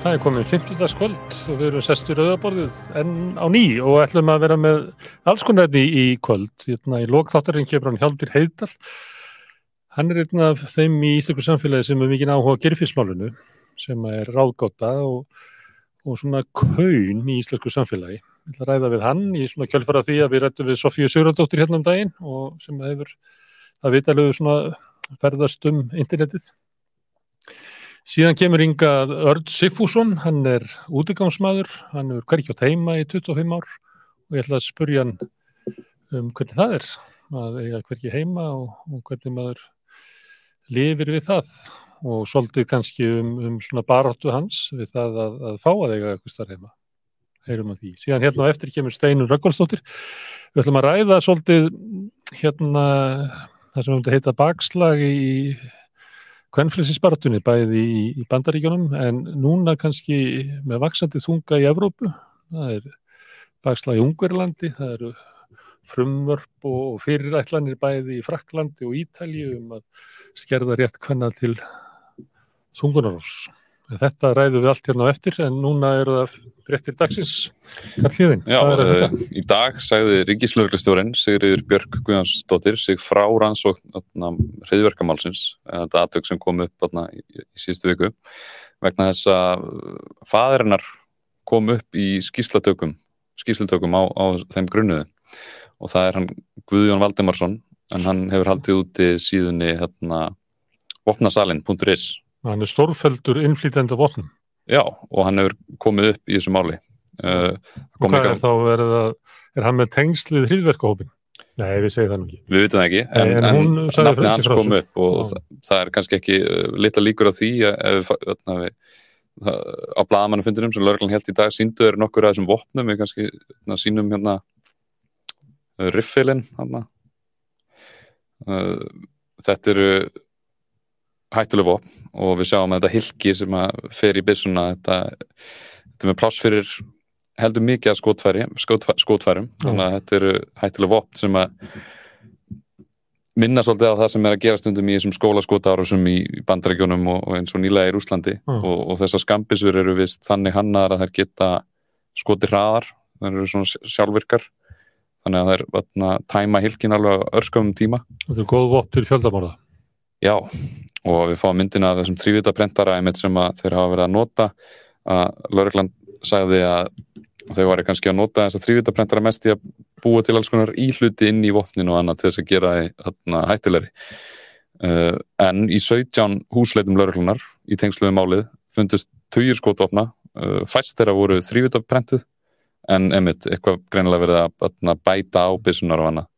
Það er komin 50. kvöld og við erum sestur auðaborðið enn á ný og ætlum að vera með alls konar efni í kvöld. Hérna, í lókþáttarinn kemur hann Hjálpir Heiðdal. Hann er einn af þeim í Ísleikur samfélagi sem er mikið áhuga á gerfismálunu sem er ráðgóta og, og svona kaun í Ísleikur samfélagi. Ég ætla að ræða við hann í svona kjölfara því að við rættum við Sofíu Sigurðardóttir hérna um daginn og sem hefur að vitalegu svona ferðast um internetið. Síðan kemur Inga Örd Sigfússon, hann er útigangsmaður, hann hefur hverjum átt heima í 25 ár og ég ætla að spurja hann um hvernig það er að eiga hverjum heima og, og hvernig maður lifir við það og svolítið kannski um, um svona baráttu hans við það að, að fá að eiga eitthvað starf heima. Heyrum að því. Síðan hérna á eftir kemur Steinur Röggvaldstóttir. Við ætlum að ræða svolítið hérna það sem hefur heita bakslag í kvennflisinsbaratunni bæði í, í bandaríkjónum en núna kannski með vaksandi þunga í Evrópu. Það er bakslag í Ungverlandi það eru frumvörp og fyrirætlanir bæði í Fraklandi og Ítalju um að skerða rétt kvenna til þungunarofs Þetta ræðum við allt hérna á eftir en núna eru það réttir dagsins. Hallíðin. Já, uh, í dag sagði Ríkislauglistjórin Sigriður Björk Guðjónsdóttir sig frá rannsókn hriðverkamálsins, þetta aðtök sem kom upp atna, í, í síðustu viku vegna þess að fadrinnar kom upp í skýslatökum skýslatökum á, á þeim grunnuðu og það er hann Guðjón Valdemarsson en hann hefur haldið úti síðunni hérna vopnasalinn.is Hann er stórfeldur innflýtenda vopnum. Já, og hann hefur komið upp í þessu máli. Uh, og hvað er þá, er, það, er hann með tengslið hriðverkahópin? Nei, við segjum það nú ekki. Við vitum það ekki, en, en, en nafni hans kom upp og það, það er kannski ekki uh, litla líkur á því ef við á blagamannafundinum sem Lörglann held í dag sínduður nokkur af þessum vopnum við kannski na, sínum hérna riffilinn hérna. uh, þetta eru hættuleg vopn og við sjáum að þetta hilki sem að fer í byssuna þetta, þetta með pláss fyrir heldur mikið að skótfæri skótfærum, þannig að þetta eru hættuleg vopn sem að minna svolítið á það sem er að gera stundum í þessum skólaskótáru sem í bandarækjónum og, og eins og nýlega í Rúslandi mm. og, og þessar skambisur eru vist þannig hannar að þær geta skoti hraðar, þær eru svona sjálfvirkar. Þannig að þær vatna, tæma hilkin alveg örskömmum tíma. Þetta er góð vopn til fjöldamála Já, og við fáum myndina af þessum þrývitaprentara sem þeir hafa verið að nota. Að Lörgland sagði að þau varu kannski að nota þess að þrývitaprentara mest í að búa til alls konar íhluti inn í vopninu og annað til þess að gera það hættilegri uh, en í 17 húsleitum Lörglunar í tengsluðu málið fundust töyir skotvopna. Uh, fæst þeirra voru þrývitaprentuð en emitt eitthvað greinilega verið að, að bæta á byssunar og annað.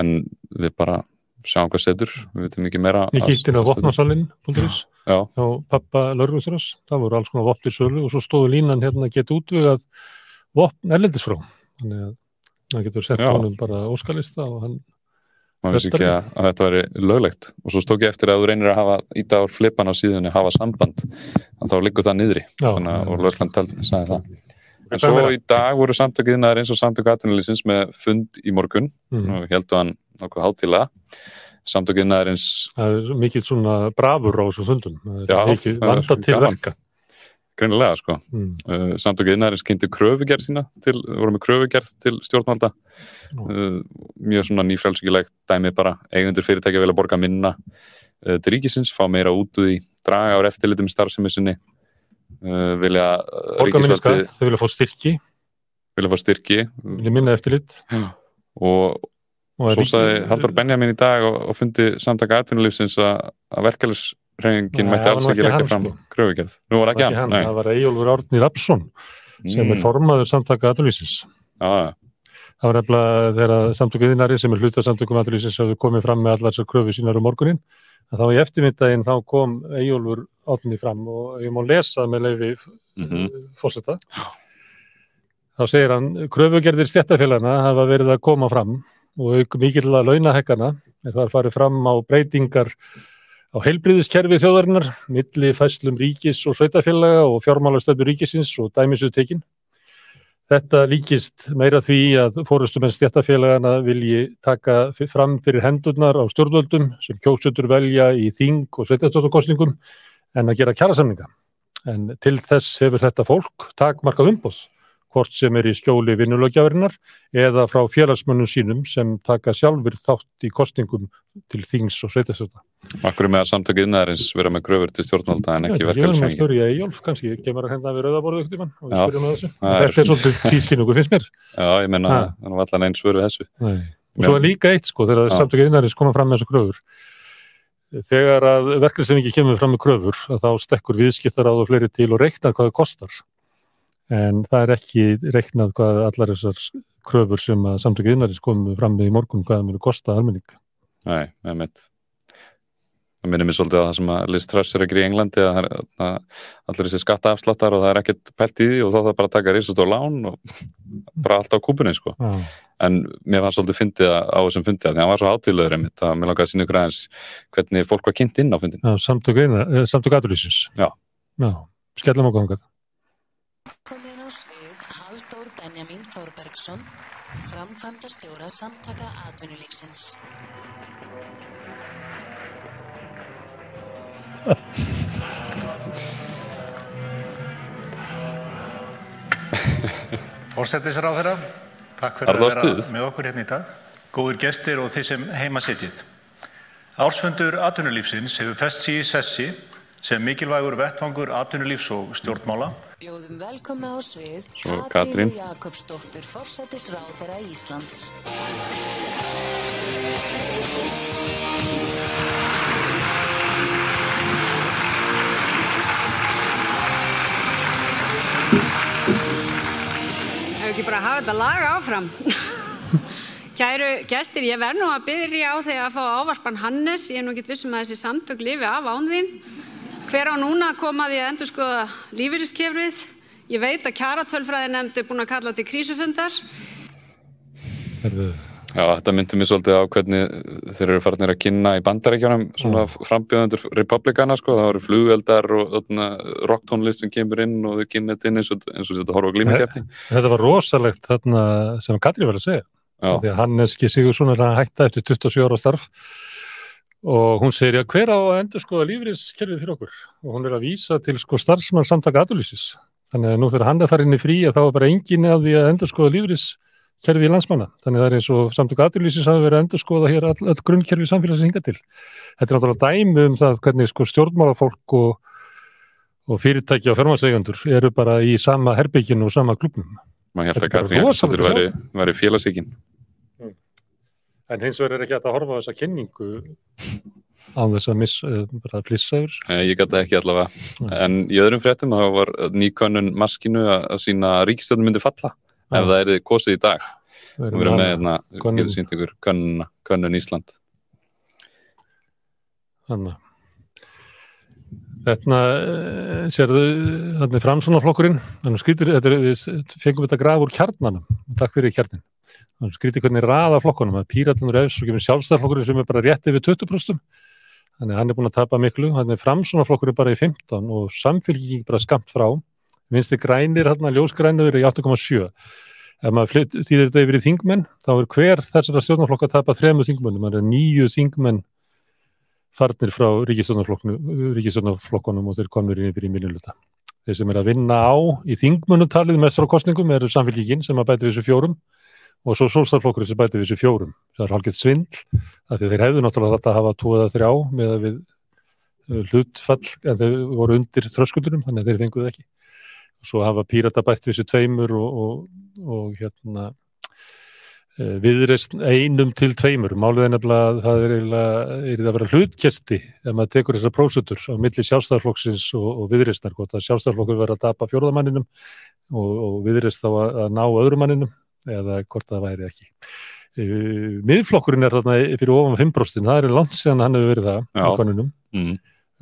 En við bara sjáum hvað setur, við veitum ekki meira Ég kýtti inn á vopnarsalinn.is á pappa Lörgustras það voru alls konar vopnir sölu og svo stóðu línan hérna að geta útvögað vopn erlendis frá. Þannig að það getur sett honum bara óskalista og hann maður vissi ekki að, að þetta veri löglegt. Og svo stók ég eftir að þú reynir að hafa íta ár flipan á síðunni, hafa samband þá liggur það niðri. Svona, og Lörgland sagði það. En svo í dag voru samtökiðnaðar eins og samtöku aðtunulísins með fund í morgun mm. og heldur hann nokkuð hátilega eins Það er mikið svona brafur á þessu er mikið vanda til gaman. verka. Greinilega sko. Mm. uh, samtökiðnaðar eins kynnti kröfugerð sína til, voru með kröfugerð til stjórnvalda. Uh, mjög svona nýfrælsíkilegt dæmi bara eigundur fyrirtæki vilja borga minna uh, til ríkisins, fá meira út úr því draga á eftirlitum starfsemisinni uh, vilja Borgarminniskatt, þau vilja fá styrki. Vilja fá styrki. Vilja minna eftirlit. Og svo sagði Haldur Benjamin í dag og, og fundi samtaka atvinnulífsins að verkefælisreifingin mætti alls ekki leggja fram gröfugerð nú var ekki hann, hann það var Ejólfur Árni Rapsson sem mm. er formaður samtaka atvinnulífsins. Já Það var nefnilega þegar samtökuðinari sem er hlutasamtökum aðlýsins að við komum fram með allar þessar kröfu sínar um morgunin þá í eftirmyndaginn þá kom Ejólfur átni fram og ég má lesa með leiði mm -hmm. fórsetta þá segir hann kröfugerðir stjættafélagana hafa verið að koma fram og auk mikill að launahekkana en það er farið fram á breytingar á heilbriðiskerfi þjóðarinnar milli fæslum ríkis og sveitafélaga og fjármálastöfnu ríkisins og dæmisutekinn Þetta líkist meira því að fórustumenn stjættafélagana vilji taka fram fyrir hendurnar á stjórnvöldum sem kjósutur velja í þing og sveitastóttakostningum en að gera kjærasamninga. En til þess hefur þetta fólk takmarkað umbóð, hvort sem er í skjóli vinnulögjafarinnar eða frá félagsmönnum sínum sem taka sjálfur þátt í kostingum til þings og sveitastöta. Akkur með að samtöku innæðarins vera með gröfur til stjórnvalda en ekki Ég vil að verkefnisfengi. spyrja Eyjólf kannski, kemur að henda við rauðaborðu ykkur mann og við spyrjum að þessu. Þetta er svolítið tískinningu finnst mér. Já, ég menna, Ha. það er nú allan einn svör við þessu. Nei. Og svo er líka eitt sko, þegar samtöku innarins koma fram með þessu kröfur. Þegar En það er ekki reiknað hvað allar þessar kröfur sem að samtöku innarins komu fram með í morgun, hvað það munu kosta almenning. Nei, með mitt. Það minnir mér svolítið á það sem að Liz Truss er að gera í Englandi að, það er- að allir þessi skattaafsláttar og það er ekkert pælt í því og þá það bara að taka risast og lán og bara allt á kúpunni sko. Já. En mér var svolítið fyndið að- á þessum fyndið að því að hann var svo einmitt að mér langaði að sína ykkur aðeins hvernig fólk var kynnt inn á fyndin. Já, samtöku, einar, eh. Já, skellum okkur hangað. Komin á svið Halldór Benjamin Þorbergsson, framkvæmda stjóra samtaka atvinnulífsins. Fórsættisráð þeirra, takk fyrir að vera með okkur hérna í dag. Góðir gestir og þeir sem heima sitjið. Ársfundur atvinnulífsins hefur fest sig í sessi sem mikilvægur vettfangur atvinnulífs og stjórnmála. Bjóðum velkomna á svið Katrín. Jakobsdóttur, fórsættisráð þeirra Íslands. Ef ekki bara hafa þetta lag áfram. Kæru gestir, ég verð nú að byrja á þegar að fá ávarpan Hannes. Ég er nú ekki vissum að þessi samtök lifi af án þín. Hver á núna að koma að endur skoða lífeyriskefrið? Ég veit að kjaratölfræði nefndi er búin að kalla til krísufundar. Já, þetta myndi mér svolítið á hvernig þeir eru farnir að kynna í bandarækjunum svona frambjöðundur republikana sko, það eru flugeldar og þarna, rocktónlist sem kemur inn og þau kynna þetta inn eins og, eins og þetta horfa á glímukefni. Þetta var rosalegt þarna sem Katri var að segja. Já, Því að Hanneski Sigursson er að hætta eftir 27 ára starf og hún segir, já, hver á að endur skoða lífriðskerfið fyrir okkur? Og hún er að vísa til sko starfsmann samtaka aðurlýsis. Þannig að nú þegar hann er farin í frí að þá er bara engin af því að endur skoða lífriðskerfið í landsmanna. Þannig að það er eins og samtaka aðurlýsis hafi verið að endur skoða hér all, all grunnkerfið samfélagsins hinga til. Þetta er náttúrulega dæmi um það hvernig sko stjórnmálafólk og, og fyrirtæki og fjármálseigandur eru bara í sama herbygginu og sama klubnum. maður held að Katrín Jakobsdóttir væri, væri félagsíkin. En hins vegar er ekki að horfa á þessa kynningu án þess að miss, uh, bara flissa yfir. Ég gæti ekki allavega. En í öðrum fréttum þá var nýkönnun maskinu að að sína að ríkistjórnum myndi falla ef það er kosið í dag. Við erum með að- hérna, getur sínt ykkur könnun Ísland. Þannig. Þetta, uh, sérðu, þannig er framsvonarflokkurinn, þannig skrýtir, þetta er, við fengum þetta graf úr kjarnanum, takk fyrir kjarnin. Þannig skrýtir hvernig raða flokkunum, að píratunur efs og kemur sjálfstæðarflokkurinn sem er bara rétt yfir 20%. Þannig að hann er búin að tapa miklu, þannig er framsvonarflokkurinn bara í 15 og samfélging bara skamt frá. Vinsti grænir, hérna ljósgrænur í 8,7. Ef maður þýðir þetta yfir í þingmenn, þá er hver þessara stjórnarflokka að tapa þremur þingmennum, það er nýju þingmenn farnir frá ríkistjórnarflokkunum og þeir komnir inn yfir í minniluta. Þeir sem er að vinna á í þingmunnutalið mest frá kostningum eru samfélgíkinn sem að bæti við þessu fjórum og svo sólstarflokkur sem bæti við þessu fjórum. Það er hálfgett svindl, að þeir hefðu náttúrulega þetta að hafa tvo eða þrjá með að við uh, hlutfall, en þeir voru undir þröskuldunum, þannig að þeir fenguðu ekki. Svo hafa pírata bætt við þessu tveimur og, og, og hérna viðreist einum til tveimur. Málið er nefnilega að það er er að vera hlutkesti ef maður tekur þessar prósutur á milli sjálfstæðarflokksins og, og viðreistnar, hvort að sjálfstæðarflokkur verður að tapa fjórðamanninum og, og viðreist þá að, að ná öðrumanninum eða hvort það væri ekki. Uh, miðflokkurinn er þarna fyrir ofan 5%, það er langt síðan hann hefur verið það. Mm.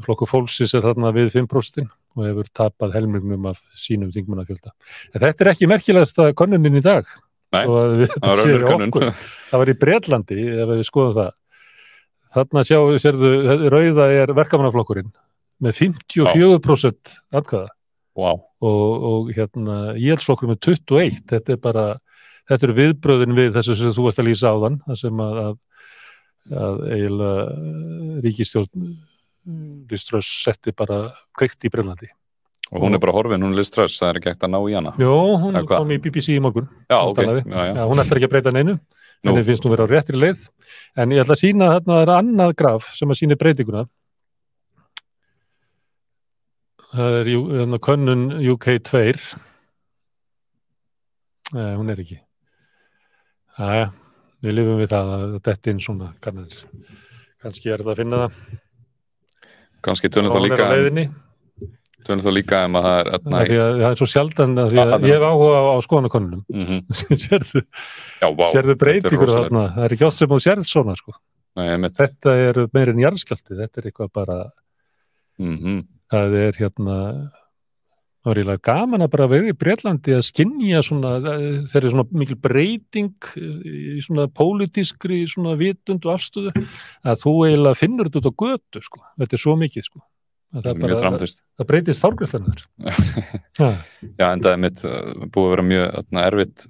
Flokkur fólksins er þarna við 5% og hefur tapað helmingnum af sínum þingmannafjölda. En þetta er ekki merkilegast að konunin í dag. Nei, við- Það var. Það var í Bretlandi, ef við skoðum það. Þarna sjáum við, sérðu, rauða er verkamannaflokkurinn með 54% atkvæða Vá. og, og hérna íhaldsflokkur með 21. Þetta er bara, þetta eru viðbröðin við þessu sem þú varst að lýsa áðan, það sem að, að, að eiginlega ríkistjórn Liströss setti bara kveikt í Bretlandi. Og hún er bara horfin, hún er liströss, það er ekki hægt að ná í hana. Jó, hún kom í BBC í morgun já, ok, já, já. Hún ætlar ekki að breyta neinu Nú. henni finnst hún vera á réttri leið. En ég ætla að sína þarna er annað graf sem að sína breytinguna. Það er þarna könnun UK2 Nei, hún er ekki. Æja, við lifum við það að þetta inn svona kannanir. Kannski er það að finna það. Kannski hún er líka leiðinni tölum þá líka um að það er næ, því að það er svo sjaldan að, að ég hef áhuga á, á skoðanakönnunum mm sérðu, já, vá, sérðu breytingur þarna það er ekki oft sem þú sérð svona sko. Nei, þetta er meir en jarðskjálti þetta er eitthvað bara Mhm. það er hérna það er eiginlega gaman að bara vera í Breitlandi að skinja svona þeir eru svona mikil breyting í svona pólitískri svona vitund og afstöðu að þú eiginlega finnur þetta út á götu sko. þetta er svo mikið sko. Að það, mjög bara, dramatist það breytist þárgræðlanar já, en það er mitt uh, búið að vera mjög erfitt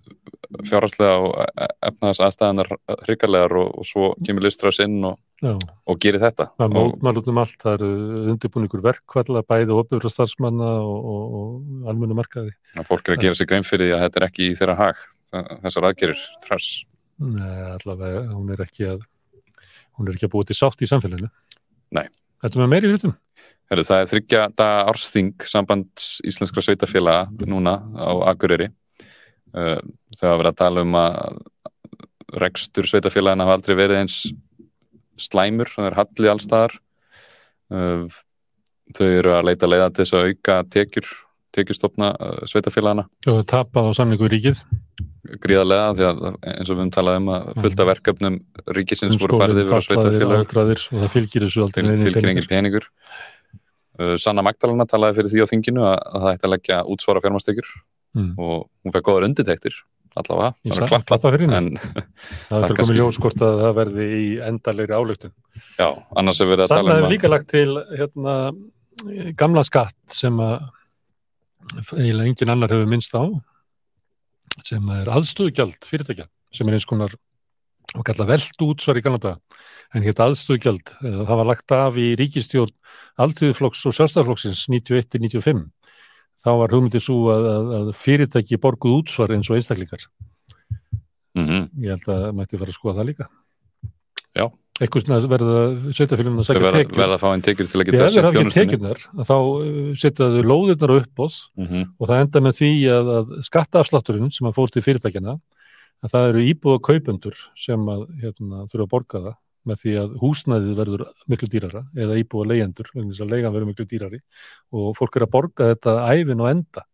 fjárhagslega og efnaðas aðstæðanar hryggarlegar og, og svo kemur liströss inn og, og gerir þetta það er og, mótmál út um allt, það eru undirbúningur verkvalla, bæði opifra starfsmanna og, og, og almennu markaði. og fólk er að gera sig grein fyrir því að þetta er ekki í þeirra hag þessar aðgerir trass Nei, allavega, hún er ekki að hún er ekki að búa til sátt í samfélaginu. Nei. Þetta með meiri hlutum. Heru, það er þryggja daga ársþing sambands íslenskra sveitafélaga núna á Akureyri. Uh, þau hafa verið að tala um að rekstur sveitafélagina hafa aldrei verið eins slæmur, það er hallið allstaðar uh, þau eru að leita leiða til þess að auka tekjur tekjustofna uh, sveitafélagana Og tapað á samningu í ríkið. gríðarlega því að eins og við höfum talað um að fullta verkefnum ríkisins voru færið yfir á fatlaðir, sveitafélag og það fylgir þessu aldrei fylgir engin peningur Sanna Magdalena talaði fyrir því á þinginu að, að það ætti að leggja útsvara fjármastekjur Mm. og hún fekk góður undirtektir allavega, það er sa- að klappa fyrir henni. en Það er komið ljós hvort að það verði í endalegri áluktun. já, annars er verið að Sanna tala um að líka lagt til hérna, gamla skatt sem að eiginlega engin annar hefur minnst á sem er aðstöðugjald fyrirtækja sem er eins konar og kalla veld útsvar í Kanada en hétt aðstöðugjald, eh, það var lagt af í ríkistjórn Alþjóðflokks og Sjálfstæðarflokksins 91-95 þá var hugmyndið svo að, að, að fyrirtæki borguð útsvar eins og einstaklingar. Mm ég held að mætti fara að skoða það líka. Já. eitthvað verða sveitafélagum að verða, tekjur. verða að fá einn tekjur til að geta tekjurnar, að þá uh, setja þau lóðirnar á. Uppbóð Mhm, og það enda með því að, að skattaafslátturinn sem að fór til fyrirtækjana að það eru íbúða kaupendur sem að hérna, þurfa að borga það með því að húsnæðið verður miklu dýrara eða íbúða leyendur, vegna þess að leigan verður miklu dýrari og fólk er að borga þetta æfin og enda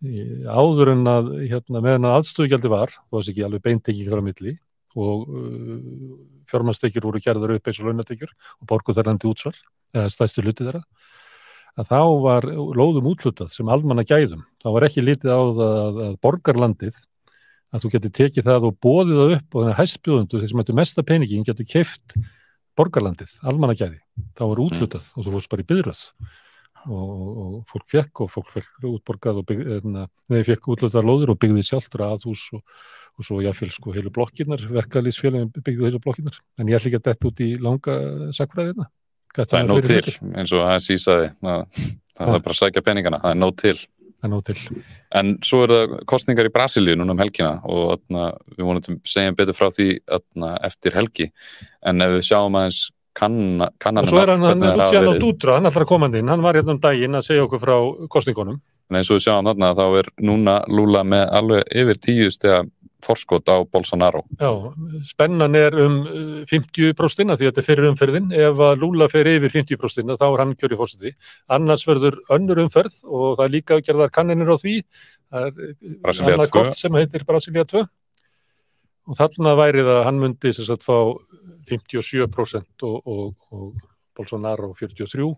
áður en að hérna, meðan að aðstöðugjaldi var, það var ekki alveg beintekking þar á milli og uh, fjármannstekjur voru gerðar upp eins og launatekjur og borguð þar endi útsvar eða stæðstu hluti þeirra að þá var lóðum útlutað sem almanna gæðum. þá var ekki litið á að, að borgarlandið að þú getur tekið það og bóðið það upp og þannig að hæstbjóðundu þeir sem hættu mesta peningin getur keift borgarlandið, almanna gæði þá var útlutað og þú fórst bara í byðröð og, og, fólk fekk og fólk fekk útborgað og bygg, eðna, nei, fekk útlutað lóður og byggði sjálftur aðhús og, og svo jáfnvel sko heilu blokkirnar, verkalýsfélagin byggði heilu blokkirnar, en ég ætla ekki að detta út í langa sakfræðina. það er nóg til, eins og það sísaði það, er bara að sækja peningana, það er nóg til Er nóg til. En svo eru það kostningar í Brasilíu núna um helgina og atna, við vonum segjum betur frá því atna, eftir helgi en ef við sjáum aðeins kanna, Og kannanum svo er hann, hann Luciano. Dutra, hann ætlar að koma inn, hann var hérna um daginn að segja okkur frá kostningunum. en eins og við sjáum þarna þá er núna Lula með alveg yfir tíu stega forskot á Bolsonaro Já, spennan er um uh, 50% því að þetta er fyrir umferðin. Ef að Lula fer yfir 50% þá er hann kjöri fórseti. Annars verður önnur umferð og það er líka gerðar kannanir á því. Það er Brasilia annað 2. kort sem heitir Brasilia 2. Og þarna væri það að hann myndi sem sagt fá 57% og, og, og Bolsonaro 43.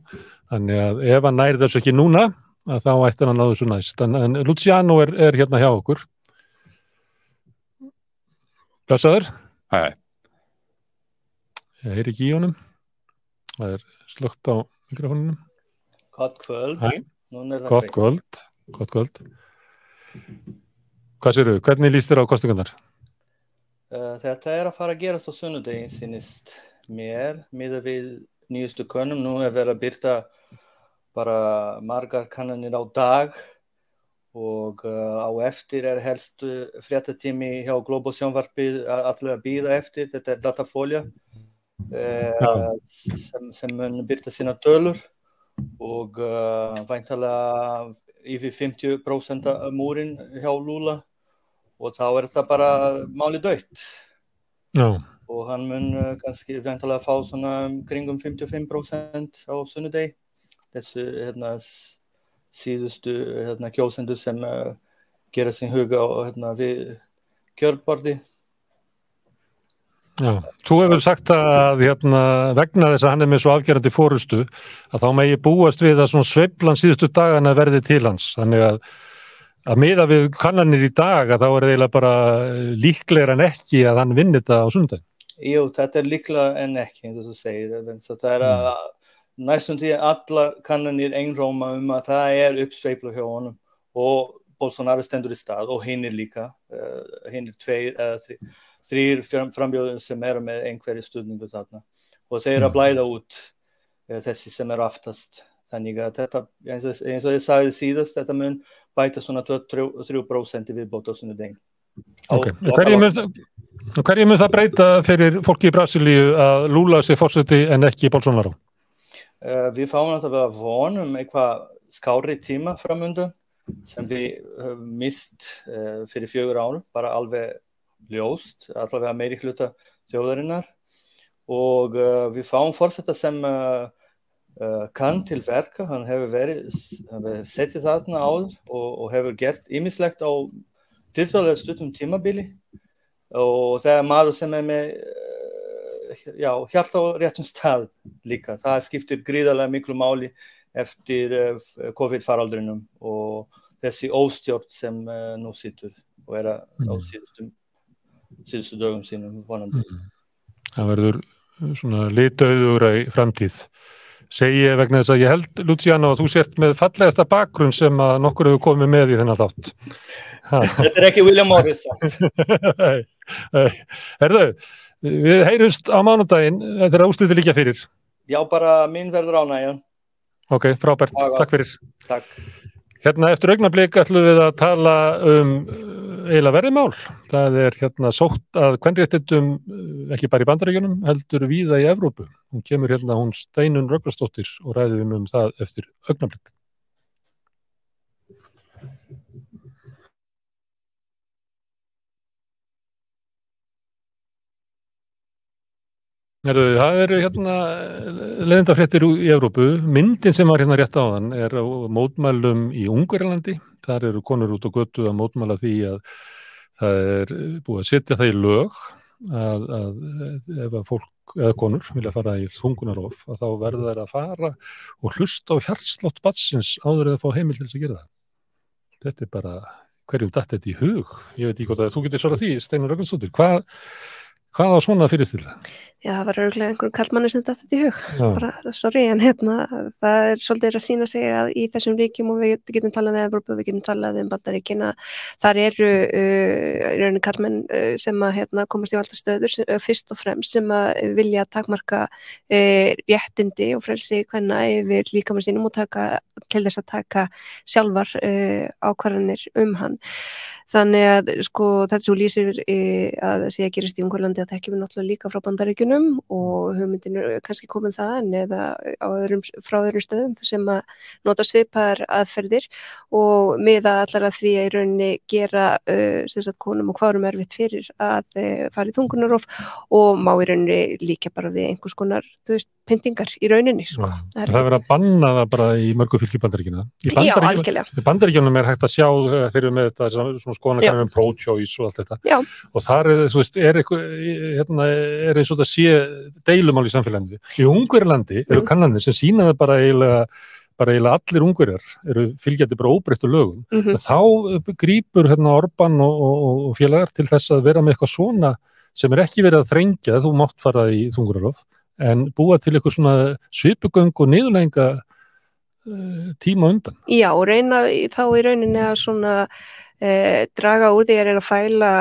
Þannig að ef hann næri þessu ekki núna, að þá ætti hann að þessu næst. En, en Luciano er, er hérna hjá okkur. Blessaður. Hæ, hæ, Ég heyri ekki í honum. Það er slögt á mikrofónunum. Gott kvöld. Er Gott kvöld. Gott kvöld. Hvað séru? Hvernig líst þér á kostingarnar? Uh, þetta er að fara að gerast á sunnudegin sínist mér, miða við nýjustu könnum. Nú er verið að byrta bara margar kannanir á dag og uh, á eftir er helst fréttatími hjá Globo sjónvarpi allir að býða eftir, þetta er datafólja uh, sem, sem mun byrta sína tölur. Og uh, væntalega yfir 50% af múrin hjá Lula og þá er þetta bara máli dött Já, og hann mun kannski væntalega fá svona um kringum 55% á sunnudegi. Þessu hérna, síðustu hérna, kjósendur sem uh, gera sin huga á hérna, við kjörbordi já. Þú hefur sagt að hérna, vegna þess að hann er með svo afgerandi fórustu að þá megi búast við að svona sveiflan síðustu dagana verði til hans. Þannig að að miða við kannanir í dag að þá er eiginlega bara líklegra en ekki að hann vinni þetta á sundaginn. Jú, þetta er líklega en ekki eins og þú segir það er að næstum því alla kannanir einróma um að það er uppsveifla hjá honum og Bolsonaro stendur í stað og hinn er líka uh, hinn er tveir eða þri, þrýr frambjóðum sem eru með einhverju stuðningu þarna. Og þeir eru að blæða út uh, þessi sem eru aftast. Þannig að þetta, eins og, eins og ég sagði síðast, þetta mun bæta svona 2-3% við bóta á sunnudegin. Ok, hverju mun, hverju mun það breyta fyrir fólki í Brasilíu að Lula sé fórseti en ekki Bolsonaro? Uh, við fáum náttúrulega von um eitthvað skári tíma framundan sem við höfum mist uh, fyrir fjögur árum, bara alveg ljóst, allavega meiri hluta þjóðarinnar. Og uh, við fáum fórseta sem kann til verka, hann hefur verið hefur setið þarna áður og, og hefur gert ýmislegt á tiltalega stuttum tímabili. Og það er maður sem er með já, hjarta á réttum stað líka, það skiptir gríðarlega miklu máli eftir uh, COVID-faraldrinum og þessi óstjórn sem uh, nú situr og er að á síðustu, síðustu dögum sínum vonandi. Það verður svona litauður í framtíð. Segi ég vegna þess að ég held, Luciano, að þú sért með fallegasta bakgrunn sem að nokkur hefur komið með í þennan þátt. Þetta er ekki William Morris samt. Við heyrust á mánudaginn, þetta er úrslitið líka fyrir. Já, bara minn verður ánægja. Ok, frábært, já. takk fyrir. Takk. Hérna eftir augnablik ætlum við að tala um uh, eiginlega verið mál. Það er hérna sótt að kvenréttindum uh, ekki bara í bandaríkjunum, heldur víða í Evrópu. Hún kemur hérna hún Steinun Rögglastóttir og ræðum um það eftir augnablik. Það eru hérna leðindafréttir í Evrópu. Myndin sem var hérna rétt á þann er á mótmælum í Ungverjalandi. Þar eru konur út á götu að mótmæla því að það er búið að setja það í lög að, að ef að fólk eða konur vilja fara í þungunarof að þá verður þær að fara og hlusta á hjartslátt batsins áður eða fá heimil til þess að gera það. Þetta er bara hverjum datt þetta í hug. Ég veit ekki hvort að þú getur svarað því, Steinar Röggunsdóttir. Hvað, hvað á svona fyrir til það? Já, það var örgulega einhverjum kallmanni sem þetta í hug. Já. Bara, sorry, en hérna, það er svolítið að sína sig að í þessum ríkjum og við getum talað með Evrópu, við getum talað um bandaríkina, þar eru uh, í rauninni kallmenn uh, sem að hérna, komast í valda stöður sem, uh, fyrst og fremst sem að vilja takmarka uh, réttindi og frelsi hvenna yfir líkamann sínum og taka, til þess að taka sjálfar uh, ákvarðanir um hann. Þannig að sko þetta svo lýsir uh, að það sé að gerist í Ungverlandi að þekkjum við náttúrulega líka frá bandaríkjunum og hugmyndin er kannski komið þaðan eða á öðrum, frá öðrum stöðum sem að nota svipar aðferðir og miða allar að því að í rauninni gera uh, konum og hvarum erfitt fyrir að uh, fara í þungunarof og má í rauninni líka bara við einhvers konar, þú veist, pyntingar í rauninni sko. Það er verið að banna það bara í mörgu fylgi bandaríkina. Í algjörlega. í bandaríkjunum er hægt að sjá uh, þeir eru með þetta svona, svona skoðana kannum um pro-choice og allt þetta. Já. Og þar, er, þú veist, er, eitthvað, hérna, er eins og þetta sé deilumál í samfélaginu. Í Ungverjlandi eru Mm. kannanir sem sína það bara eiginlega bara eiginlega allir ungverjar eru fylgjandi bara óbreyttu lögum. Mm Þá uh, grípur hérna Orban og, og, og félagar til þess að vera með eitthvað svona sem er ekki verið að þrengja, þú mátt fara í þungurarof, en búa til eitthvað svona svipugöng og niðurlenga uh, tíma á undan. Já, og reyna þá í rauninni að svona uh, draga úr því að reyna að fæla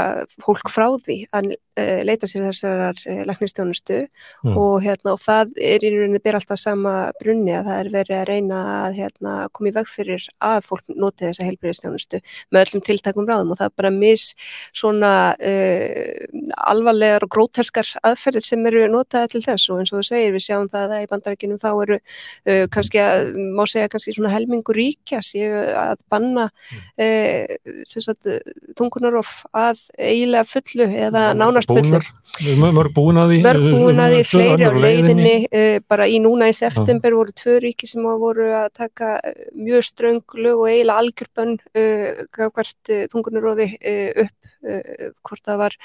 fólk frá því að uh, leita sér þessar uh, læknistjónustu Mm. og, hérna, og það er í rauninni ber alltaf sama brunni að það er verið að reyna að hérna, koma í veg fyrir að fólk noti þessa heilbreyðistjónustu með öllum tiltakum ráðum og það er bara mis svona uh, alvarlegar og gróteskar aðferðir sem eru notaði til þess og eins og þú segir við sjáum það að í bandarækjunum þá eru uh, kannski að, má segja kannski svona helmingu ríkja séu að banna uh, sem sagt þungunarof að eiginlega fullu eða nánast fullu. mörg- því mörg því, Tvö fleiri á leiðinni. uh, bara í núna í september voru tvö ríki sem voru að taka mjög ströng lög og eiginlega algjörbönn uh, hvert þungunarofi uh, upp uh, hvort það var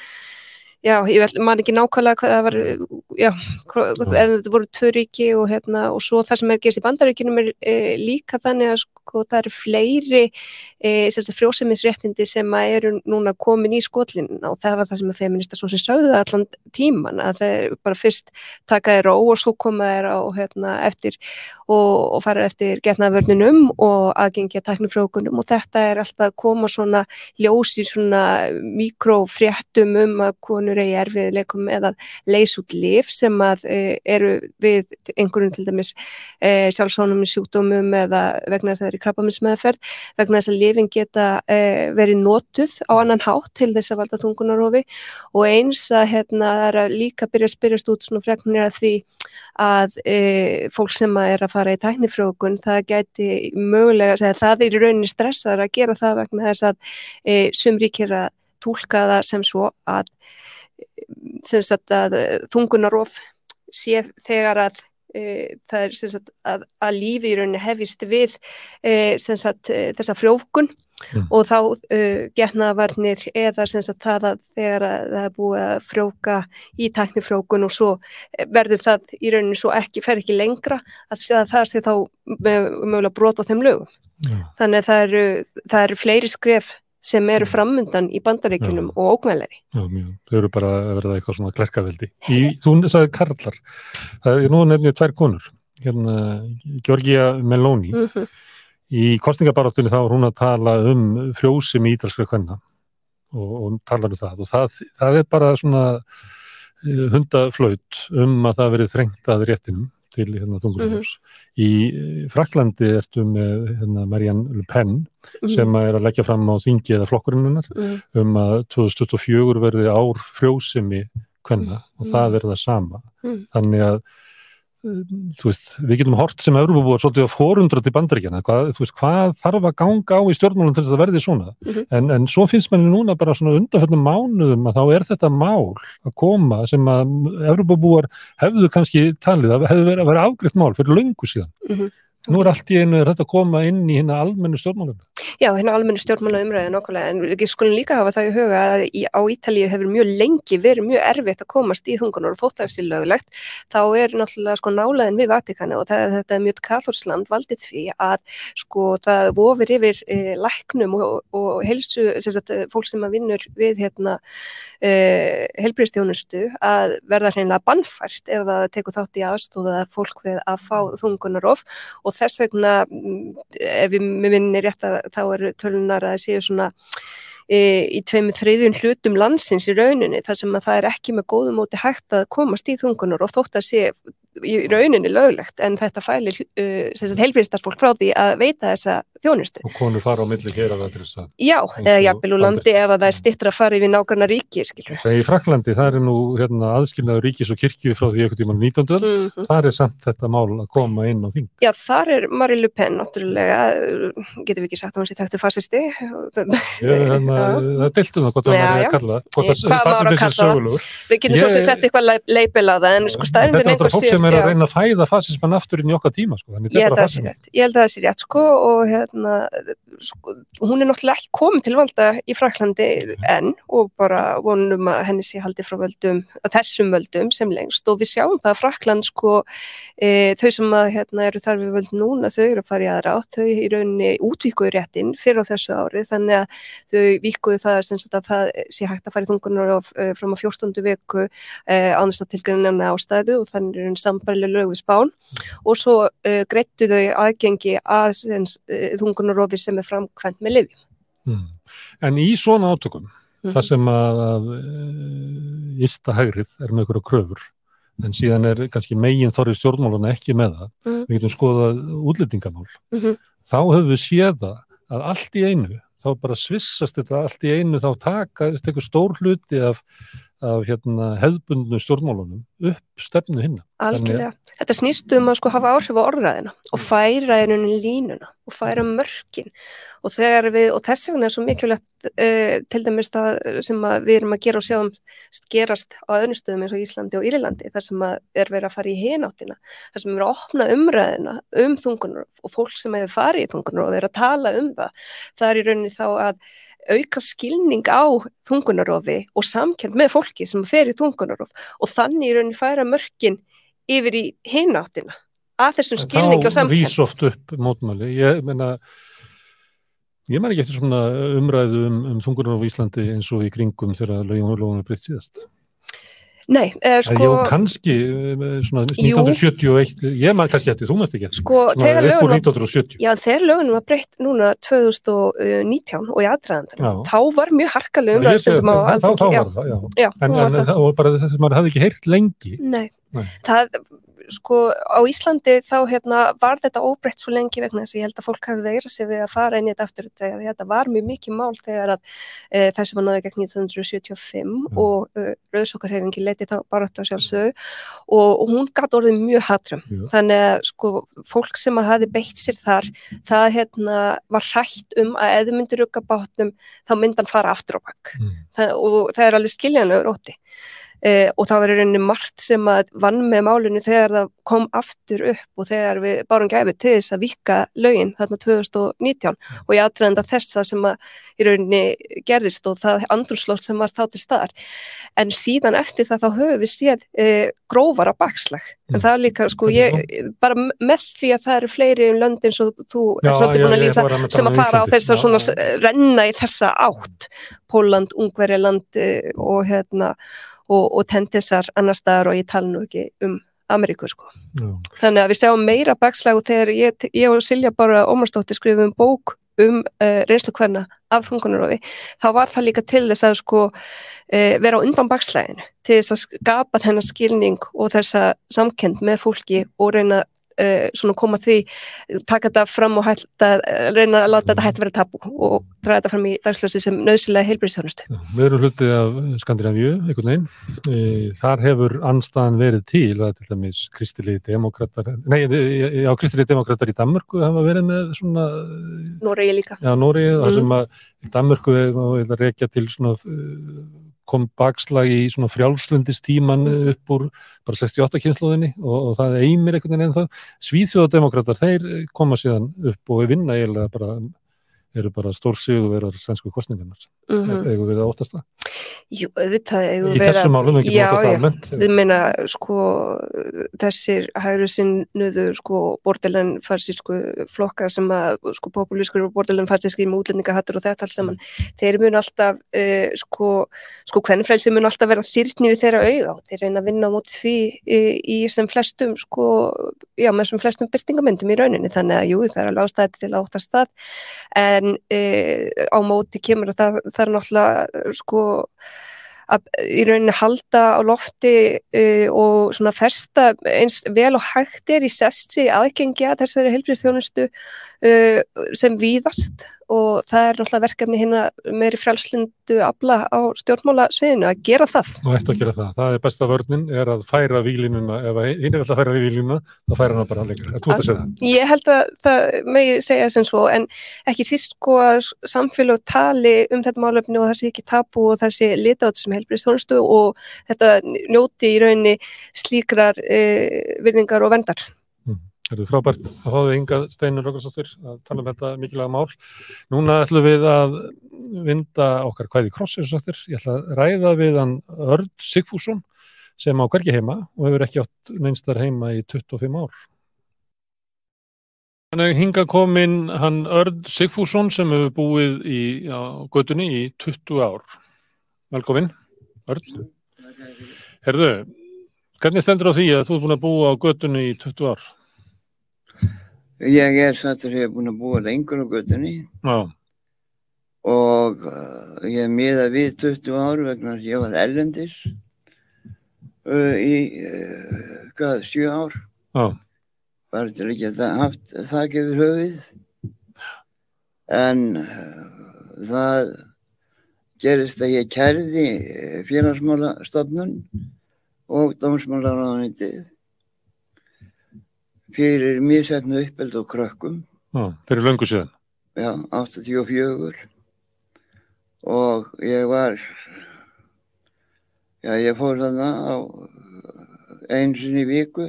já, ég man ekki nákvæmlega hvað það var já, eða þetta voru tvö ríki og hérna, og svo það sem er gerst í bandaríkinum er uh, líka þannig að sko það eru fleiri uh, frjósemisréttindi sem að eru núna komin í skotlínuna og það var það sem að feminista svo sem sögðu það allan tíman að það er bara fyrst taka þeir á og svo koma þeir á hérna, eftir og, og fara eftir getnaðvörnunum og aðgengja teknifrjókunum og þetta er alltaf að koma svona ljós í svona mikrofréttum um að konur eigi erfiðleikum eða leys út lif sem að e, eru við einhverjum til dæmis e, sjálfsónum sjúkdómum eða vegna þess að það er í krabbaminsmeðferð vegna þess að lifin geta e, verið notuð á annan hátt til þess að valda þungunarofi og eins að hérna það er að líka byrja að spyrjast út svona fregnir að því að e, fólk sem að er að fara í tæknifrjókun það gæti mögulega, segja, það er í rauninni stressaður að gera það vegna þess að e, sumríkir að tólka það sem svo að, að þungunarof sé þegar að e, það er sagt, að, að lífi í rauninni hefist við e, sem sagt, þessa frjókun Mm. og þá uh, getnaðvarnir eða sagt það að þegar að það er búið að frjóka í tæknifrókun og svo verður það í rauninni svo ekki, fer ekki lengra að það sé þá mögulega brot á þeim lögum. Já. Þannig að það eru, það eru fleiri skref sem eru framundan í bandaríkunum og ógmælari. Já, mjög. Þau eru bara að verða eitthvað svona klerkaveldi. Í, þú sagði karlar. Það er nú nefnir tvær konur. Hérna, Georgia Meloni. Mm -hmm. Í kostningabaráttunni þá var hún að tala um frjósum ítalskra kvenna og, og talar um það og það, það er bara svona eh, hundaflaut um að það verið þrengt að réttinum til hérna þungurhjófs. Í eh, Fraklandi ertu með hérna, Marianne Le Pen sem að er að leggja fram á þingi eða flokkurinnunar mm um að 2024 verði ár frjósemi kvenna og Mm. það verði það sama. Mm. Þannig að þú veist, við getum hort sem Európabúar svolítið á fórundra til bandaríkjana hvað, þú veist, hvað þarf að ganga á í stjórnmálum til þess að verði svona Mhm. en, en svo finnst manni núna bara svona undanfjöldum mánuðum að þá er þetta mál að koma sem að Európabúar hefðu kannski talið að hefðu verið að vera afgriðt mál fyrir löngu síðan Mhm. nú er allt í einu er þetta að koma inn í hérna almennu stjórnmálum Já, hérna almennu stjórnmála umræðu nokkulega en við skulum líka hafa það í huga að í, á Ítalíu hefur mjög lengi verið mjög erfitt að komast í þungunar og þótt að það sé löglegt þá er náttúrulega sko nálaðin við Vatikani og það, þetta er mjög kathorsland valdið því að sko það vofir yfir e, læknum og, og heilsu, sem sagt, fólk sem að vinnur við hérna e, helbriðstjónustu að verða hreinlega bannfært ef það tekur þátt í aðstóða fólk við að fá þungunarof og þess vegna mm, ef við minni rétt að þá eru tölunar að það séu svona e, í tveimur þriðjun hlutum landsins í rauninni þar sem að það er ekki með góðum móti hægt að komast í þungunar og þótt að sé í rauninni löglegt en þetta fælir uh, heilbríðstarfólk frá því að veita þessa þjónustu. og konur fara á milli hér að það til þess að Já, eða jafnvel úr landi ef að það er stittra að fara yfir nákvæmna ríki, skilur. Þegar í Fraklandi, það er nú hérna, aðskilnaður ríkis og kirkju frá því einhvern tímann 19. öld, Mm -hmm. þar er samt þetta mál að koma inn á þing. Já, þar er Marie Le Pen náttúrulega, getum við ekki sagt að hún sé þekktu fasisti. Hérna, það er deilt um það hvort það Sem er að reyna að fæða fasisman aftur inn í okkar tíma, sko. Þannig Ég held ég held að það sé rétt sko og hérna, sko, hún er náttúrulega ekki komin til valda í Fraklandi enn og bara vonum að henni sé haldið frá völdum, þessum völdum sem lengst. Og við sjáum það að Frakland sko e, þau sem að hérna eru þar við völd núna, þau eru að fara í aðra átt, þau í rauninni útvíkuðu réttin fyrir á þessu ári þannig að þau víkuðu það að það sé hægt að fara í þungunar á, e, fram á 14. viku e, ánast að tilgrunna ástæðu og þannig er hún sambarileg lög við spán og svo uh, greittu þau aðgengi að uh, þungunarofi sem er framkvæmt með lifi. Mm. En í svona átökum, Mhm. þar sem að, að e, ysta hægrið er með ykkur kröfur, en síðan er kannski megin þorri stjórnmáluna ekki með það, Mhm. við getum skoðað útlendingamál, Mhm. þá höfum við séð það að allt í einu, þá bara svissast þetta allt í einu, þá taka tekur stór hluti af, af hérna, hefðbundnu stjórnmálunum upp stefnu hinna. Algjörlega. Þetta snýst um að sko hafa áhrif á orðræðina og færa í rauninni línuna og færa mörkin. Og þegar við, og þess vegna er svo mikilvægt uh, til dæmis það sem við erum að gera og sjáum gerast á öðrum stöðum eins og Íslandi og Írlandi þar sem er verið að fara í hináttina þar sem er að opna umræðina um þungunar og fólk sem hefur farið í þungunar og er að tala um það það er í rauninni þá að auka skilning á þungunarofi og samkend með fólki sem fer í þungunarof og þannig í rauninni færa mörkin yfir í hináttina að þessum skilningi og Þá samkend rís oft upp mótmæli. Ég meina, ég man ekki eftir svona umræðu um, um þungunar á Íslandi eins og í kringum þegar lögjum og lögjum er breytt síðast. Nei, uh, Sko, sko, Jú, kannski eh, svona Jú. 1971, ég man kannski eftir, þú mannst ekki eftir. sko þegar lögunum 1970. Já, þegar lögunum var breytt núna 2019 og í aðdraðandanum, Já. þá var mjög harkalega Ég umræðu segi stundum á það, þá, þá var það, já. Já, En, en það. það var bara þess að maður hafði ekki heyrt lengi. Nei, Nei. það, sko, á Íslandi þá hérna var þetta óbreytt svo lengi vegna þess að ég held að fólk hafi veira sig við að fara inn í þetta aftur þegar þetta var mjög mikið mál þegar að e, þessu var náðu gegn 1975 Mm. og e, rauðsokkarhefingi leiti þá bara þetta sjálfsög og, og hún gæti orðið mjög hatrum. Jú. Þannig að sko fólk sem að hafi beitt sér þar, það hérna var hrætt um að þau myndir rugga bátnum þá myndi hann fara aftur á bakk. Mm. Og það er alveg skiljanlegur ótti. Eh, og það var í rauninni margt sem að vann með málinu þegar það kom aftur upp og þegar við bárum gæfi til þess að vika lögin þarna 2019 og ég aðtrænda þess að sem að í rauninni gerðist og það andrúslótt sem var þá til staðar. En síðan eftir það þá höfum við séð eh, grófara bakslag. En það er líka sko ég bara með því að það eru fleiri um löndin svo þú Já, er svolítið búin að lýsa sem að fara á þess að svona renna í þessa átt. Póland, Ungverjaland eh, og hérna og, og tendisar annar staðar og ég tala nú ekki um Ameríku sko. Já. Þannig að við sjáum meira bakslag og þegar ég, ég og Silja bara Ómarsdóttir skrifum bók um uh, reynslu hverna af þungunarofi, þá var það líka til þess að sko uh, vera á undan bakslæginu, til þess að skapa þennan skilning og þessa samkend með fólki og reyna uh, svona koma því, taka þetta fram og hætta, reyna að láta þetta hætta vera tabu og draga þetta fram í dagslösi sem nöðsilega heilbríðstjónustu. Við erum hluti af Skandinavíu, einhvern veginn. E, þar hefur anstaðan verið til að til dæmis kristilegi demokrater, nei, já, kristilegi demokrater í Danmörku hafa verið með svona, Noregi líka. já, þar Mm. sem að í Danmörku er og ég ætla að rekja til svona kom bakslag í svona frjálslundistíman upp úr bara 68 kynnslóðinni og, og það eimir einhvern veginn ennþá. Svíþjóðademokrater, þeir koma síðan upp og vinna eiginlega bara eru bara stór sigurverar sænsku kostningarnar. Mm Mm. Eigum við að óttast það? Jú, auðvitað eigum Í við þessu málum, ekki já, bara já, almennt. Þið meina, sko, þessir hægri sinnuðu, sko, borderlenn farsísku flokkar sem að, sko, populískur og borderlenn farsísku með útlendingahattur og þetta allt saman, þeir mun alltaf, uh, sko, sko, hvernfrælsi mun alltaf vera þyrnir í þeirra auga og þeir reyna að vinna á móti því í, í sem flestum, sko, já, með sem flestum byrtingamöndum í rauninni, þannig að, jú, en uh, á móti kemur að það, það er náttúrulega, sko, að í rauninni halda á lofti uh, og svona festa eins vel og hægt er í sessi aðgengi að þessari heilbríðstjónustu uh, sem víðast og það er náttúrulega verkefni hérna meiri frjálslindu afla á stjórnmála sviðinu að gera það. Og ættu að gera það. Það er besta vörnin, er að færa výlinuna, ef hinn er alltaf að færa výlinuna, þá færa hana bara lengra. Þú ert að segja það. Ég held að það megi segja sem svo en ekki síst sko að samfélag tali um þetta málefni og það sé ekki tapu og það sé litátt sem helbriðstjónustu og þetta njóti í rauninni slíkrar uh, virðingar og vendar. Það er frábært að fá þig Inga Steinur Rókarsdóttir að tala um þetta mikilvæga mál. Núna ætlum við að vinda okkar hvaði krossir eftir. Ég ætla að ræða við hann Örd Sigfússon sem á hvergi heima og hefur ekki átt neinstar heima í 25 ár. Þannig hinga komin hann Örd Sigfússon sem hefur búið í á, götunni í 20 ár. Velkomin, Örd. Herðu, hvernig stendur á því að þú ert búin að búa á götunni í 20 ár? Ég er sattur hefur búin að búa lengur á göttunni Já, og uh, ég miða við 20 ár vegna að ég var ellendis uh, í uh, hvað, 7 ár. Já, bara til að geta haft þak yfir höfuð en uh, það gerist að ég kærði eh, félagsmálastofnun og dómsmálaráðanitið fyrir mísetnu uppeld og krökkum já, fyrir löngu síðan. já, 84 og ég var já, ég fór þarna á einu sinni viku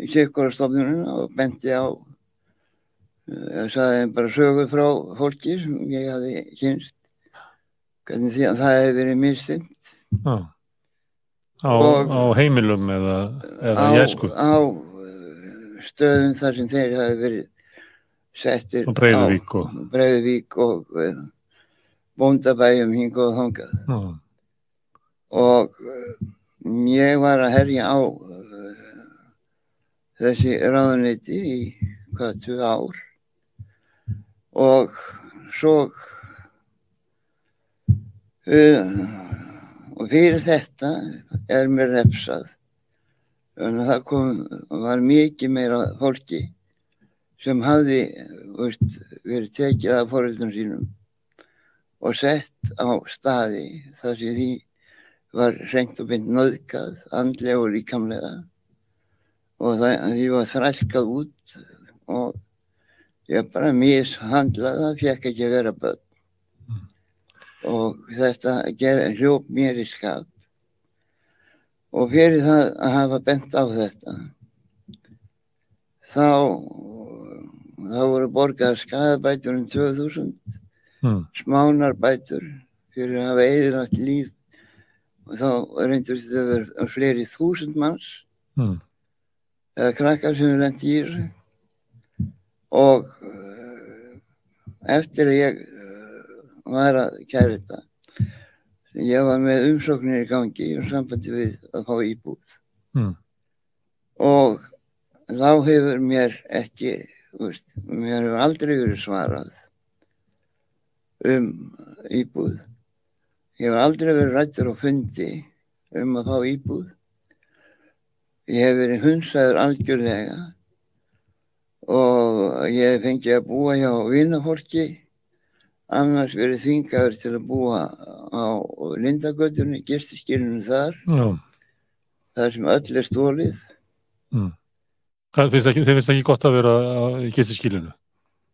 í sykkurastofnununa og benti á ég saði þeim bara sögur frá fólki sem ég hafði kynst hvernig því að það hefði verið mistind. Á, Og- á heimilum eða, eða á, jæsku. á stöðum þar sem þeir hafi verið settir Á Breiðuvík og- Breiðuvík og uh, bóndabæjum hingað og þangað. Já, og uh, ég var að herja á uh, þessi ráðuneyti í hvað, tvö ár. Og svo uh, og fyrir þetta er mér refsað þannig að það kom, var mikið meira fólki sem hafði veist, verið tekið af fóröldum sínum og sett á staði þar sem því var hreint og beint nöðgað, andlega og líkamlega. Og það, því var þrælkað út og ég bara mishandlaði það, fekk ekki að vera börn. Og þetta ger, hljóp mér í skap og fyrir það að hafa bent á þetta þá þá voru borgað skadabætur um 2000 mm. smánarbætur fyrir að hafa eðilagt líf og þá reyndur þetta að vera fleiri þúsund manns Mm. eða krakkar sem við lendi í þessu og uh, eftir að ég uh, var að kæra þetta ég var með umsóknir í gangi og sambandi við að fá íbúð. Mm. og þá hefur mér ekki veist, mér hefur aldrei verið svarað um íbúð. Ég hefur aldrei verið rættur á fundi um að fá íbúð. Ég hef verið hunsaður algjörlega og ég hef fengið að búa hjá vinafólki annars verið þvingaður til að búa á Lindagötunni, gistiskilinu þar Já. þar sem öll er stólið Mm. Það finnst ekki, finnst ekki gott að vera í gistiskilinu.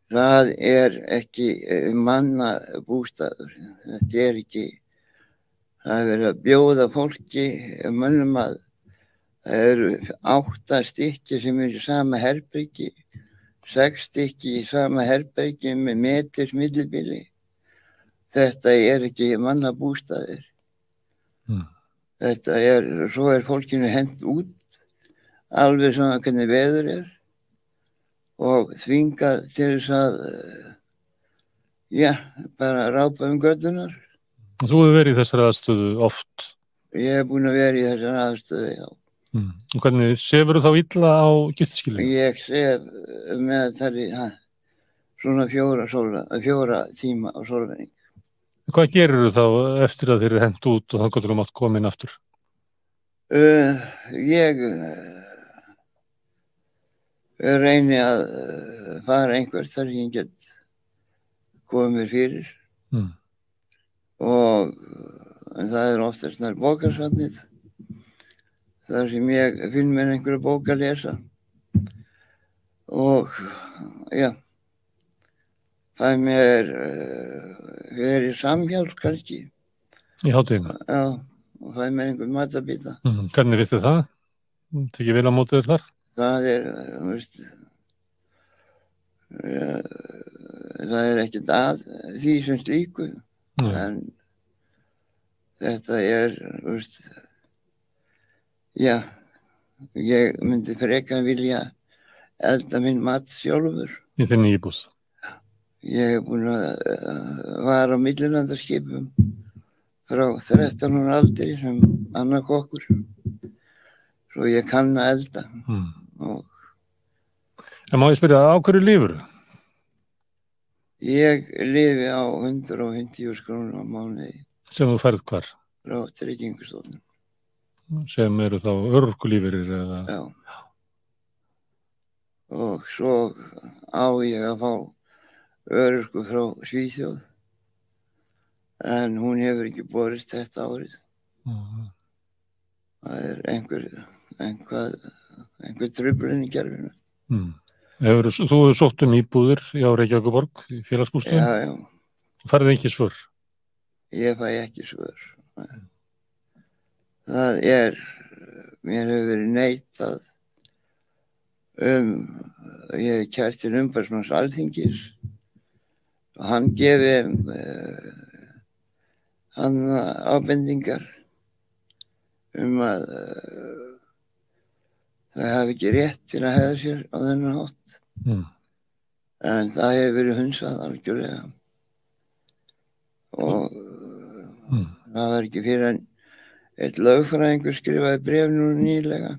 það er ekki eh, manna bústaður þetta er ekki það er verið að bjóða fólki mönnum að það eru átta stykki sem eru í sama herbyggi sex stykki í sama herbyggi með metris millibili þetta er ekki manna bústaðir Mm. þetta er svo er fólkinu hent út alveg svona hvernig veður er og þvingað til þess að eh, já, bara rápa um göttunar Þú hefur verið í þessari aðstöðu oft. ég hef búin að vera í þessar aðstöðu já. Mm. Og hvernig sefur þá illa á gistiskilinu? ég sef með þar í ha, svona fjóra, sóla, fjóra tíma á sólvenning Hvað gerir þá eftir að þeir eru hent út og þannig að þú mátt koma inn aftur? uh, ég uh, reyni að uh, fara einhvert þar sem ég get komið fyrir Mm. og uh, það er oftast nær bókarsatnið þar sem ég finn mér einhverju bók að lesa og já fæ mér uh, verið samhjálp kannski Í hátíðinu? já, og fæ mér einhver matabita Mm. Hvernig vittu það? Tekið vel á mótið þér þar? það er uh, veist, uh, það er ekkert að því sem slíku en þetta er veist, já ég myndi frekar vilja elda minn mat sjálfur Í þinni íbúð. ég hef búin að uh, vara á millilandarskipum frá 13 ára aldri sem annarkokkur svo ég kann að elda Mm. og En má ég spyrja, á hverju lífur? Ég lifi á 150 skrónur á mánuði sem þú færð hvar frá tryggingustofnun. Sem eru þá örkulífyrir eða Já. Og svo á ég að fá örurku frá Svíþjóð. En hún hefur ekki borist þetta árið. Já. Það er einhver, einhver, einhver tröflun í gerfinu. Mm. Hefur, þú hefur sótt um íbúðir á Reykjavíkuborg í félagsbústum Já, já, færði ekki svör. ég fæ ekki svör. Það er, mér hefur verið neitað um, ég hef kært til umbærsmanns alþingis og hann gefi uh, hann ábendingar um að uh, það hafi ekki rétt til að hefða sér á þennan hátt. Mm. En það hefur verið hunsað algjörlega. Og Mm. það var ekki fyrir en eitt lögfræðingur skrifaði bref nú nýlega.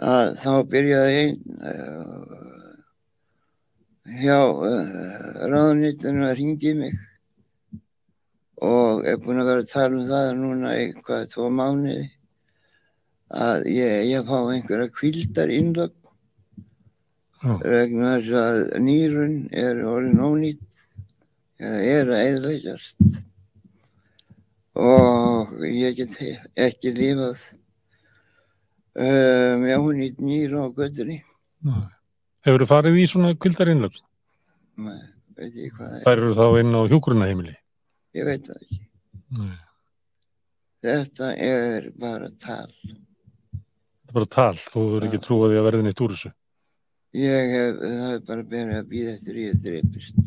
Að þá byrjaði einn uh, hjá uh, ráðnýttinu að ringi mig. Og er búin að vera að tala um það núna í hvað, tvo mánuði að ég, ég fá einhverja kvildar innlögn. Já. vegna þess að nýrun er orðin ónýtt eða er að eðlægjast og ég get ekki lifað uh, með ónýtt nýru á göttunni Hefur þú farið í svona kvildarinnlögn? Nei, veit ég hvað það er Þær eru þá inn á hjúkurunaheimili. ég veit það ekki Nei. þetta er bara tal Þetta er bara tal, þú hefur ekki trúið að verði neitt úr þessu. ég hef, það er bara verið að býða eftir ég dreipist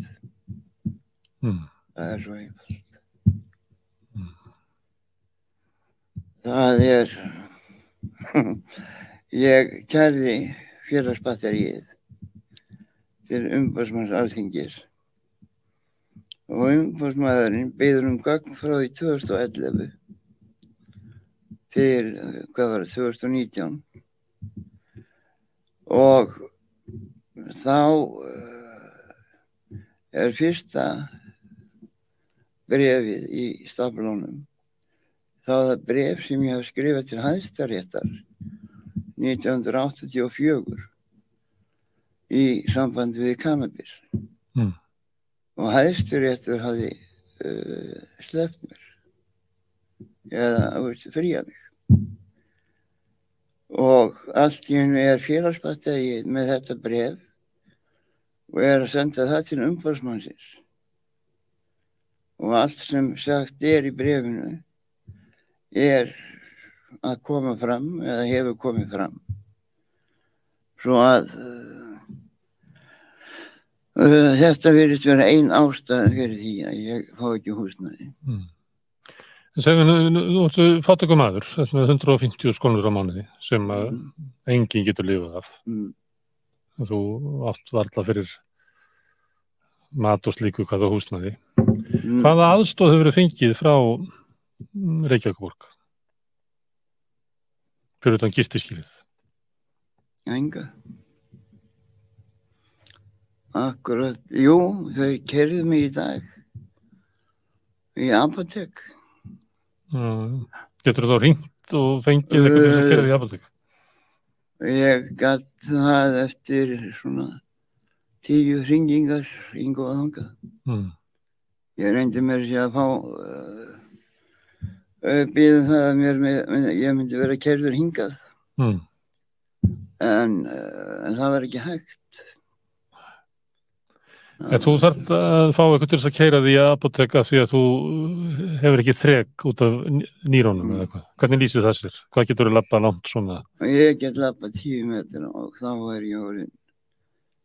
Mm. það er svo einfalt það er ég kærði félagsbatteríið til umbásmanns alþingis. Og umbásmaðurinn beður um gagn frá því 2011 til, hvað var það, 2019 og þá eh, er fyrsta brefið í staflónum það bref sem ég hef skrifað til hæðstaréttar 1984 í sambandi við kannabis. Mm. og hæðstaréttur hafði uh, sleppt mér. Eða fríað mig. Og allt í hennu er félagsbatterið með þetta bref og er að senda það til umbásmannsins og allt sem sagt er í brefinu er að koma fram eða hefur komið fram svo að uh, uh, þetta verið vera ein ástæð fyrir því að ég fá ekki húsnæði Mm. Við, nú- nú áttu fátökum maður, þetta með 150 skonur á mánuði sem að enginn getur lifað af. mm. Þú átt varla fyrir mat og slíku hvað þú húsnaði. Mm. Hvaða aðstóð hefur verið fengið frá mm, Reykjavíkborg? Fyrir utan gistiskilið. Enga. Akkurat, jú, þau kerðu mig í dag í apotek. Uh, getur þú þá ringt og fengið eitthvað til þess að gera því apotek? Ég gatt það eftir svona tíu hringingar yngu að þangað. Mm. Ég reyndi mér sér að fá uh, býða það að mér, með, ég myndi vera kerður hingað Mm. en, en það var ekki hægt. En þú þarft að fá eitthvað til þess að keira því að apoteka því að þú hefur ekki þrek út af nýrónum eða eitthvað. Hvernig lýsir það sér? Hvað getur þú lappa langt svona Og ég get lappa tíu metra og þá er ég orðin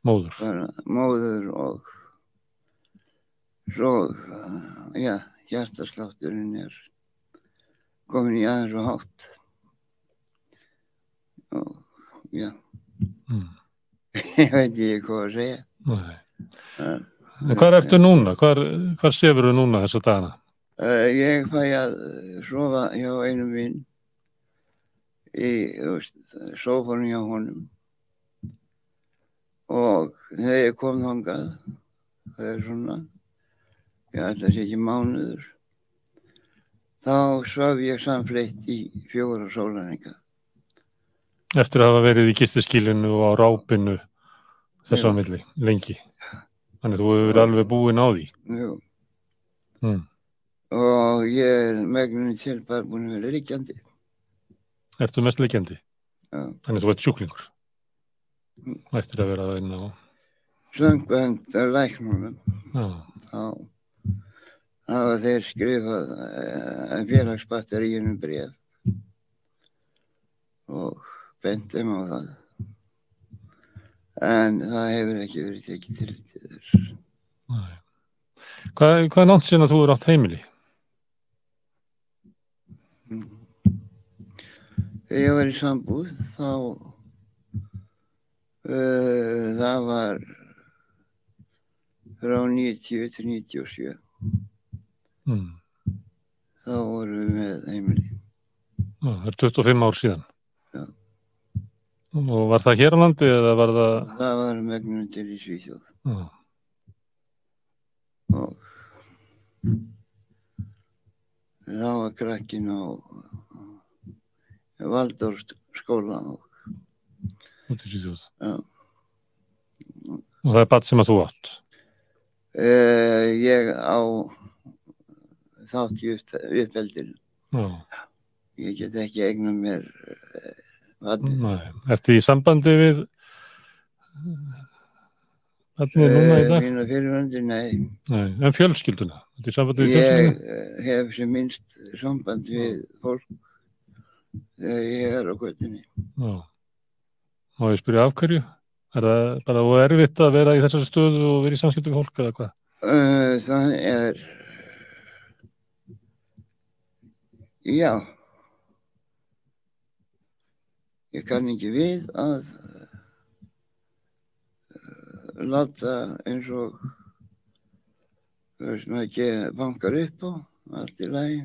móður? bara móður og uh, já, hjartaslátturinn er komin í aðeins og hátt. Og, já, Mm. ég veit ekki hvað að segja. Uh, En hvað ertu núna? Hvar sefur þú núna þessa dagana? Uh, ég fæ að sofa hjá einum minn í sófanum hjá honum og þegar ég kom þangað það er svona, ég ætla að sé ekki mánuður, þá svaf ég samfleitt í fjóra sólaringa. Eftir að hafa verið í gistiskilinu og á rápinu þess Já. að milli, lengi. Þannig að þú hefur verið alveg búin á því. Jú. Mm. Og ég er megnunni til bara búin að vera ríkjandi. Ertu mest leikjandi? Já. Þannig að þú ert sjúklingur. Eftir að vera að vinna á. Söngvænt að læknunum, Já. þá hafa þeir skrifað uh, félagsbatteríunum bref og bent þeim á það. En það hefur ekki verið tekið til þess. Hvað, hvað er langt síðan að þú er átt heimili? Þegar ég var í sambúð þá uh, það var frá 90 til 97 Mm. þá vorum við með heimili. Já, það er 25 ár síðan. Já. Og var það hér á landi eða var það... Það var megnum til í Svíþjóð Já. og þá var krakkin á Valdór skóla og út í Svíþjóð. Og það er bat sem að þú átt. Uh, ég á þátt í upp, uppeldinu. Já. Ég get ekki eigna mér vatnið. Nei. Ertu í sambandi við Þannig núna í dag? Mínu fyrirvandi, nei. Nei, en fjölskylduna? Ertu í sambandi við Ég fjölskylduna? eh, hef sem minnst samband við fólk þegar ég er á göttinni. Já. Má ég spyrja af hverju? Er það bara og erfitt að vera í þessari stöðu og vera í samskiptu við fólk eða hvað? Uh, það er, já, ég kann ekki við að uh, láta eins og, veist, maður ekki bankar upp á, allt í lagi,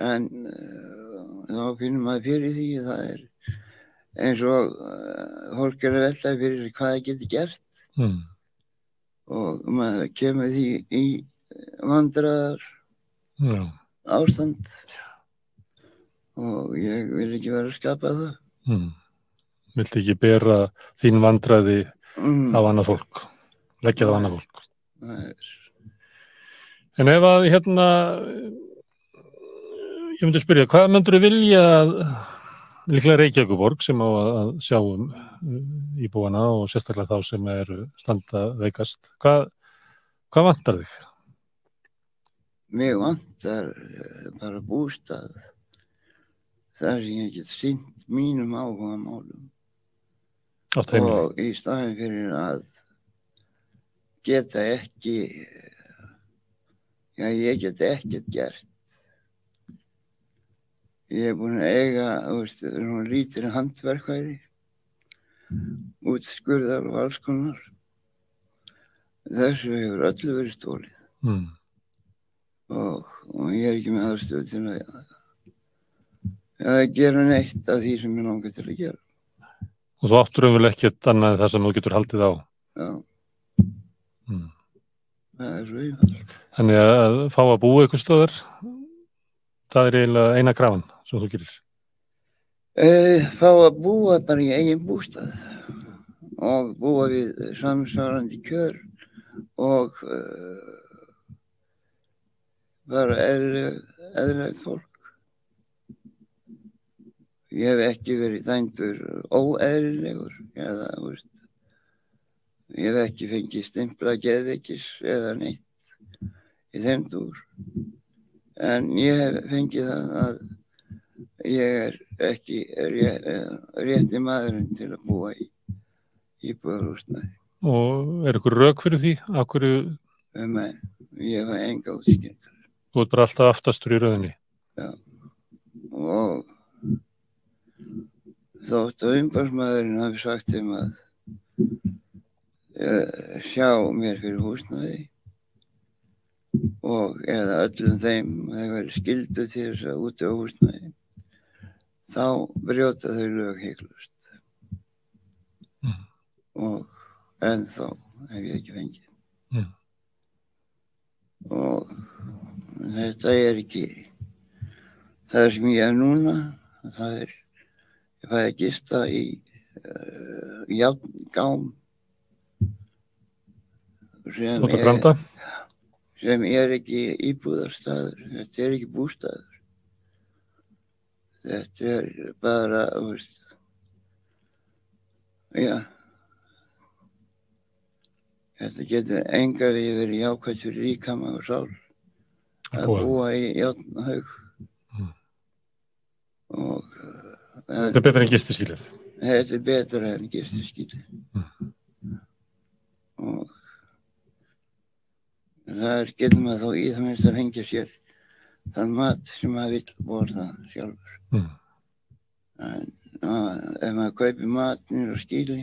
en uh, þá finnum maður fyrir því að það er eins og uh, fólk er að velta fyrir hvað það getur gert Mm. og maður kemur því í vandraðar Já. Ástand og ég vil ekki vera að skapa það. Mm. Viltu ekki bera þín vandræði Mm, á annað fólk? Leggja það á annað fólk? er, En ef að hérna ég myndi spyrja, hvað myndur vilja að líklega Reykjavíkuborg sem á að að sjá um uh, íbúana og sérstaklega þá sem eru standa veikast hvað, hvað vantar þig? mig vantar bara bústað. Þar sem ég get sýnt mínum áhuga málum. Og í staðin fyrir að geta ekki já ég get ekkert gert. Ég er búin að eiga þú veist, lítir handverkvæði útskurðar og alls konar. Þessu hefur öllu verið stólið Mm. Og, og ég er ekki með aðstöðu til að, að gera neitt af því sem ég langar til að gera Og þú áttur umvel ekkert annað en það sem þú getur haldið á. já, Mm. það er svo einfalt Þannig að fá að búa ykkur stöðar, það er eiginlega eina krafan sem þú gerir. Uh, fá að búa bara í eigin bústað og búa við samsvarandi kjör og uh, bara eðlilegt fólk. Ég hef ekki verið dæmdur óeðlilegur eða, veist, ég hef ekki fengið stimpla geðveikis eða neitt í þeim dúr. En ég hef fengið það að ég er ekki rétt, rétti maðurinn til að búa í íbúðarhúsnaði. Og er ykkur rauk fyrir því? Hverju Um, ég hef enga útskynningar þú ert bara alltaf aftastur í rauðinni? og þótt að umbásmaðurinn hafi sagt þeim að uh, sjá mér fyrir húsnaði og eða öllum þeim að þeir verið skildu til þess að út á húsnaði þá brjóta þau lög heiklust Mm. og ennþá hef ég ekki fengið Mm. Og þetta er ekki það sem ég er núna, það er, ég fæði að gista í uh, játngám sem er, sem er ekki íbúðarstaður, þetta er ekki bústaður. Þetta er bara, já, þetta getur enga við verið jákvæmt fyrir líkama og sál Að búa. í játnhaug. Mm. Og uh, Þetta er betur en gistiskýlið. þetta er betra en gistiskýli. Mm. Og það er getur maður þó í það minnst að fengja sér þann mat sem maður vill borða sjálfur. Mm. En að, ef maður kaupir matnir og skýli,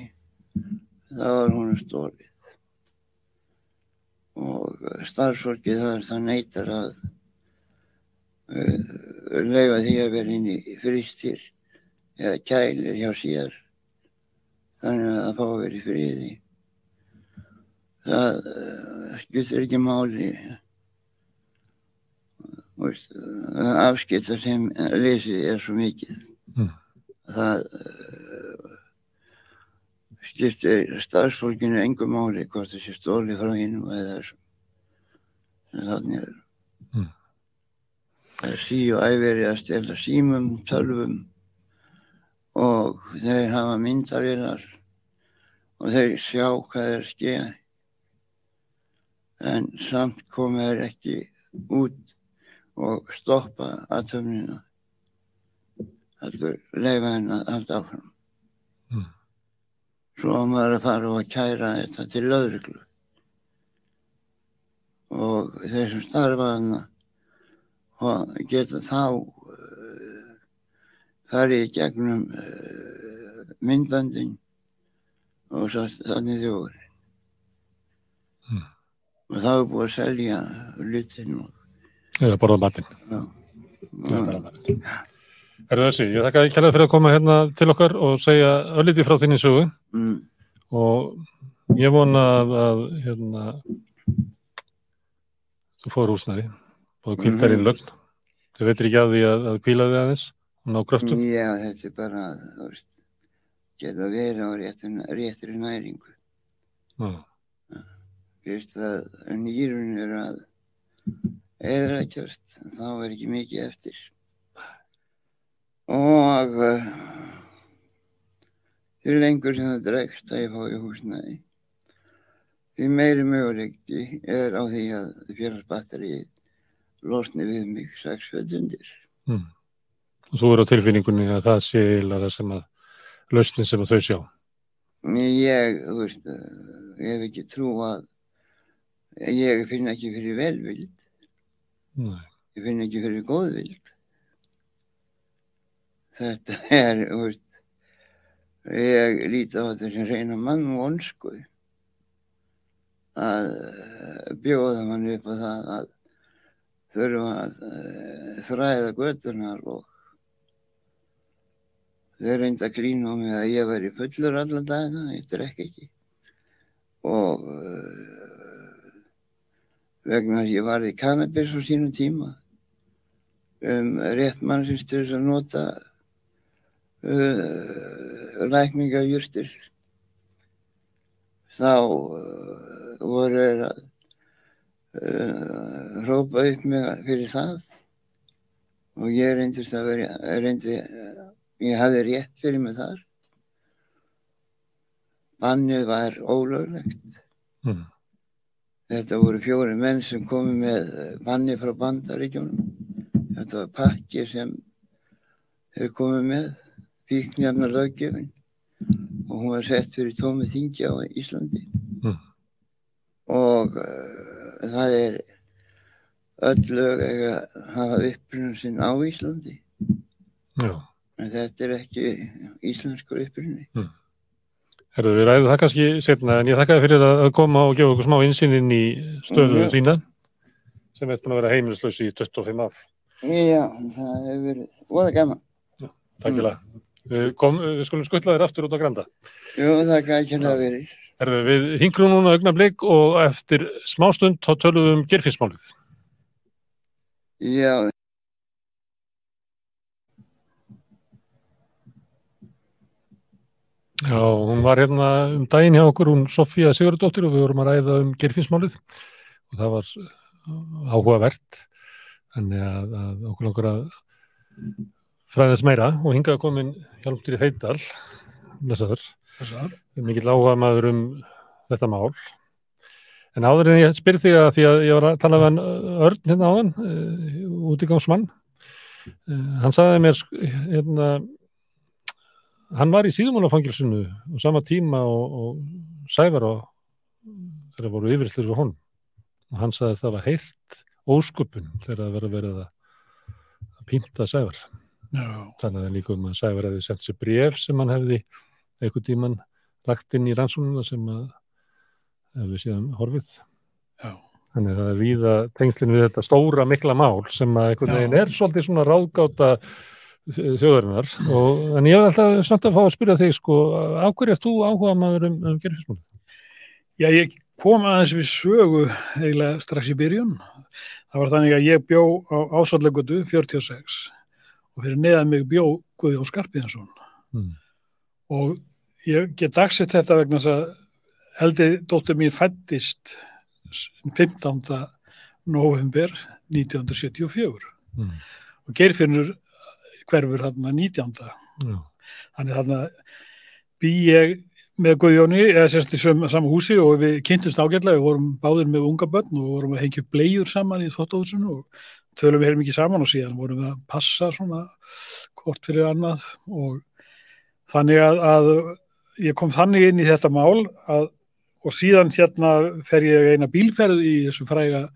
þá er hún stórið. Og starfsfólkið þar það neytar að uh, leifa því að vera inn í fristir eða kælir hjá sér þannig að það fá í friði. Það uh, skiptir ekki máli veist, það afskipta sem lesið er svo mikið. Mm. Það uh, skiptir starfsfólkinu engum máli hvort það sé stólið frá hinnum eða þessum sem þannig er. Mm. Það er sí og æveri að stela símum, tölvum og þeir hafa myndarinnar og þeir sjá hvað er skeið. En samt koma þeir ekki út og stoppa aðtöfnina. Heldur leifa henn að halda áfram. Mm. Svo á maður að fara og að kæra þetta til löðruglu. Og þeir sem starfa hana og geta þá uh, farið gegnum uh, myndbandin og svo þannig þjóður. Mm. Og þá er búið að selja hlutin og Eða borða matinn. já. Eða borða matinn. Er þessi, ég þakka ekki fyrir að koma hérna til okkar og segja ölliti frá þinni sögu Mm. og ég vona að, að hérna þú fóður húsnæði og kvíldar Mhm. inn lögn þú veitir ekki að því að, að kvíla þig aðeins og ná kröftum Já, þetta er bara, veist, geta verið á réttri næringu. mm. Fyrst að nýrun eru að eðrækjast, þá er ekki mikið eftir. Og uh, því lengur sem það dregst að ég fái húsnæði, því meiri möguleiki er á því að félagsbatterið losni við mig sex fötundir. Mm. og þú eru á tilfinningunni að það sé eiginlega það sem að lausnin sem að þau sjá Ég, þú veist, ég hef ekki trú að ég finn ekki fyrir velvild, Nei. ég finn ekki fyrir góðvild. Þetta er, veist, ég líti á þetta sem reyna mann og onsku að uh, bjóða mann upp á það að þurfa að uh, þræða göttunar og þau reynda að klína á mig að ég væri fullur alla daga, ég drekk ekki. Og uh, vegna að ég varði kannabis á sínum tíma um rétt mannsins til þess að nota uh, lækningajurtir þá uh, voru þeir að uh, hrópa upp mig fyrir það og ég reyndist að vera, reyndi, ég hafði rétt fyrir mig þar. Bannið var ólöglegt. mm. Þetta voru fjóri menn sem komu með banni frá bandaríkjónum. Þetta var pakki sem þeir komu með, fíknjafna löggjöfin og hún var sett fyrir tómi þingja á Íslandi. Mm. Og uh, það er öll lög að hafa upprunum sinn á Íslandi. Já. En þetta er ekki íslenskur upprunni. Herðu, við ræðum það kannski setna en ég þakka þér fyrir að að koma og gefa okkur smá insýn inn í stöðu Mhm. þína sem er búin að vera heimilislaus í 25 ár. Já, það hefur verið voða gaman. Takk fyrir það. Við, kom, við skulum skuttla þér aftur út á Granda. Jú, það gæti hérna verið. Herðu, við hingrum núna augnablik og eftir smástund þá tölum við um gerfinsmálið. Já, Já, hún var hérna um daginn hjá okkur, hún Sofía Sigurdóttir og við vorum að ræða um gerfinsmálið og það var áhugavert. Þannig að, að okkur langar að fræðast meira og hingað komin Hjálmtýri Heidal, lesaður, mikill áhuga maður um þetta mál. En áður en ég spyr þig að því að ég var að tala uh, Örn hérna áðan, uh, hann sagði mér sk- hérna, hann var í síðumálafangilsinu á sama tíma og, og Sævar og þegar voru yfirillur við honum. Og hann sagði að það var heilt ósköpun þegar það verið að pínta Sævar Já, þannig að líka um að Sævar hefði sendt sér bref sem hann hefði einhvern tíman lagt inn í rannsóknuna sem að hefði síðan horfið. Já, þannig að það er víða tengslinn við þetta stóra mikla mál sem að einhvern veginn er svolítið svona ráðgáta þjóðarinnar. Og en ég hef alltaf samt að fá að spyrja þig sko, á hverju ert þú áhuga maður um, um gerfismál? Já, ég kom aðeins við sögu eiginlega strax í byrjun. Það var þannig að ég bjó á ásvallagötu 46 og fyrir neðan mig bjó Guðjón Skarpíðansson Mm. og ég get dagsett þetta vegna þess að eldri dóttir mín fættist 15. november 1974 Mm. og Geirfinnur hverfur þarna 19. Já. Þannig þarna bý ég með Guðjóni, eða sérst í söm- sama húsi og við kynntumst ágætlega, við vorum báðir með unga börn og vorum að hengja upp bleiur saman í þóttóðsunu og tölum við heilum ekki saman og síðan vorum við að passa svona hvort fyrir annað og þannig að, að ég kom þannig inn í þetta mál að, og síðan hérna fer ég eina bílferð í þessu fræga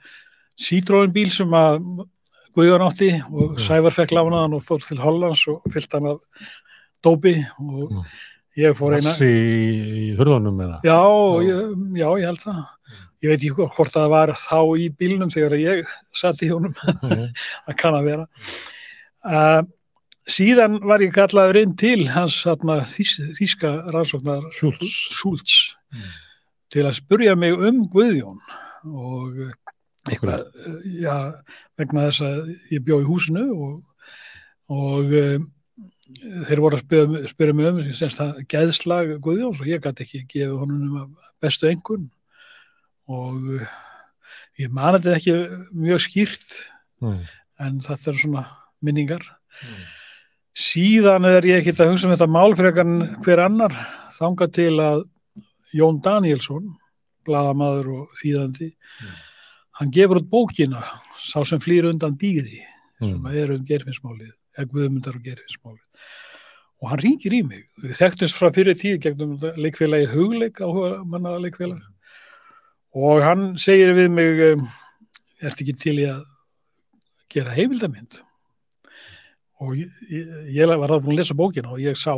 Citroen bíl sem að Guðjón átti og Já. Sævar fekk lánaðan og fór til Hollands og fyllt hann af dópi og Já. ég fór eina Rassi í, hurðunum með það? Já, ég, já, ég held það. Ég veit ekki hvort það var þá í bílnum þegar ég satt í honum, það kann að vera. Uh, síðan var ég kallaður inn til hans þarna, þís, þíska rannsóknar Schultz. Mm. til að spurja mig um Guðjón og eh, Eitthvað. uh, já, vegna þess að ég bjó í húsinu og, og um, þeir voru að spyrja, spyrja mig um semst það geðslag Guðjóns og ég gæti ekki gefið honum bestu engun og uh, ég man þetta ekki mjög skýrt Mm. en þetta er svona minningar. Síðan er ég ekki að hugsa um þetta mál fyrir hver annar þangað til að Jón Danielsson bladamaður og þýðandi hann gefur út bókina sá sem flýr undan dýri sem Mm. er um gerfinsmálið eða guðmundar og gerfinsmálið og hann ringir í mig. Við þekktumst frá fyrir tíu gegnum leikfélagi hugleik áhuga manna leikfélag og hann segir við mig um, ertu ekki til í að gera heimildamind? Og ég, ég, var að búin að lesa bókina og ég sá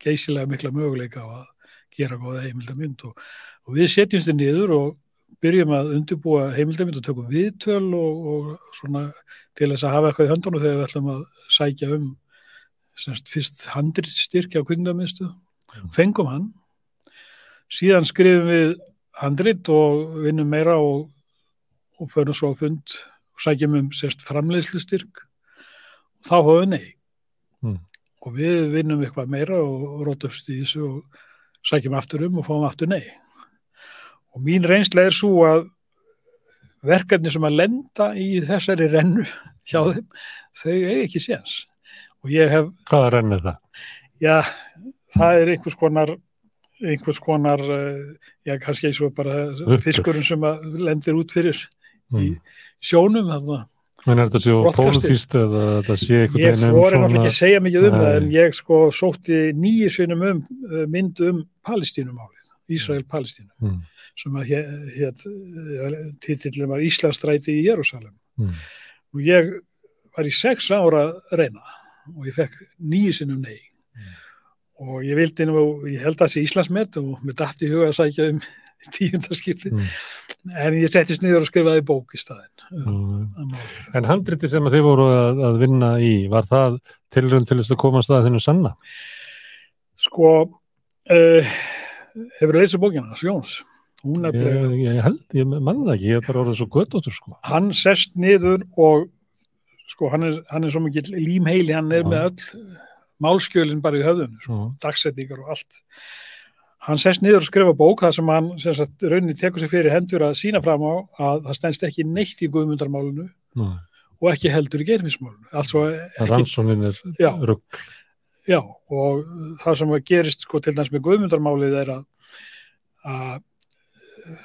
geysilega mikla möguleika á að gera góða heimildamind. Og, og við setjumst þið niður og byrjum að undirbúa heimildamind og tökum viðtöl og, og svona til þess að hafa eitthvað í höndunum þegar við ætlum að sækja um semst, fyrst handritstyrk á kundamistu fengum hann. Síðan skrifum við handrit og vinnum meira og, og förum svo á fund og sækjum um sérst framleiðslustyrk og þá höfum við nei Mm. og við vinnum eitthvað meira og rótumst í þessu og sækjum aftur um og fáum aftur nei og mín reynsla er svo að verkefni sem að lenda í þessari rennu hjá þeim, þau eigi ekki séns og ég hef Hvaða rennir það? Já, það er einhvers konar einhvers konar eh, já, kannski eins og bara fiskurinn sem lendir út fyrir Mm. sjónum þarna. En er þetta séu pólitíst eða þetta sé einhvern Ég veginn um náttúrulega ekki að segja mikið um það Nei. en ég sko sótti nýju sinum um eh, mynd um Palestínumálið, Ísrael-Palestínu Mm. sem að hér, hér titillin var Íslandstræti í Jérúsalem Mm. og ég var í sex ára reyna og ég fekk nýju sinnum nei og ég vildi nú, ég held að það sé Íslandsmet og mér dætti í huga að sækja um tíundarskipti Mm. en ég settist niður og skrifaði bók í staðinn um, Mm. En handriti sem að þið voru að, að vinna í, var það tilrönd til þess að komast að þennu sanna? Sko, uh, hefur leysið bókina, Sjóns Ég, ég held, ég mann það ekki, ég er bara orðið svo göttóttur sko. hann sest niður og sko hann er, hann er svo mikið límheili, hann er Já. með öll málskjölin bara í höfðun, sko, Já. dagsetningar og allt. Hann sest niður og skrifa bók það sem hann sem sagt, rauninni tekur sig fyrir hendur að sína fram á að það stendst ekki neitt í guðmundarmálinu Nei, og ekki heldur í geirfinsmálinu altså ekki, er Já. já, og það sem gerist sko til dæmis með guðmundarmálið er að, að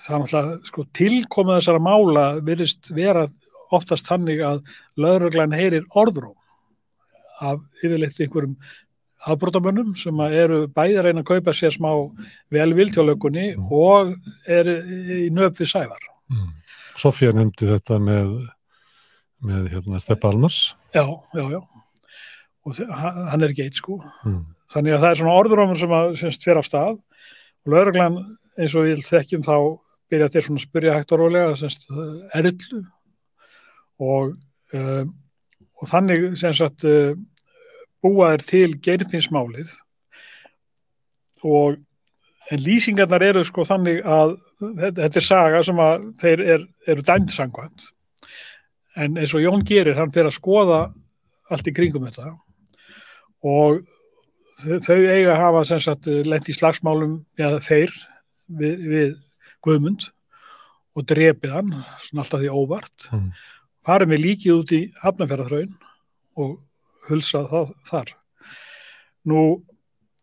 það er náttúrulega sko tilkomið þessara mála virðist vera oftast þannig að lögreglan heyrir orðróm af yfirleitt einhverjum afbrotamönnum sem eru bæði að reyna að kaupa sér smá velvild hjá löggunni og eru í nöp við sævar. Mm. Sofía nefndi þetta með, með hérna, Steppa Almars. Já, já, já. Og hann er eitt sko. Mm. Þannig að það er svona orðrómur sem að semst fyrir af stað og lögreglan eins og við þekkjum þá byrja til svona að spyrja hægt og rólega semst erðlu og, um, og þannig sem sagt uh, búa er til geirfinsmálið og en lýsingarnar eru sko þannig að þetta er saga sem að þeir er, eru dæmt sangvænt en eins og Jón gerir, hann fyrir að skoða allt í kringum þetta. Og þau eiga að hafa sem sagt lent í slagsmálum eða þeir við, við Guðmund og drepið hann, svona alltaf því óvart. Mm. Farið með líkið út í hafnafjörðarþraun og hulsað það þar. Nú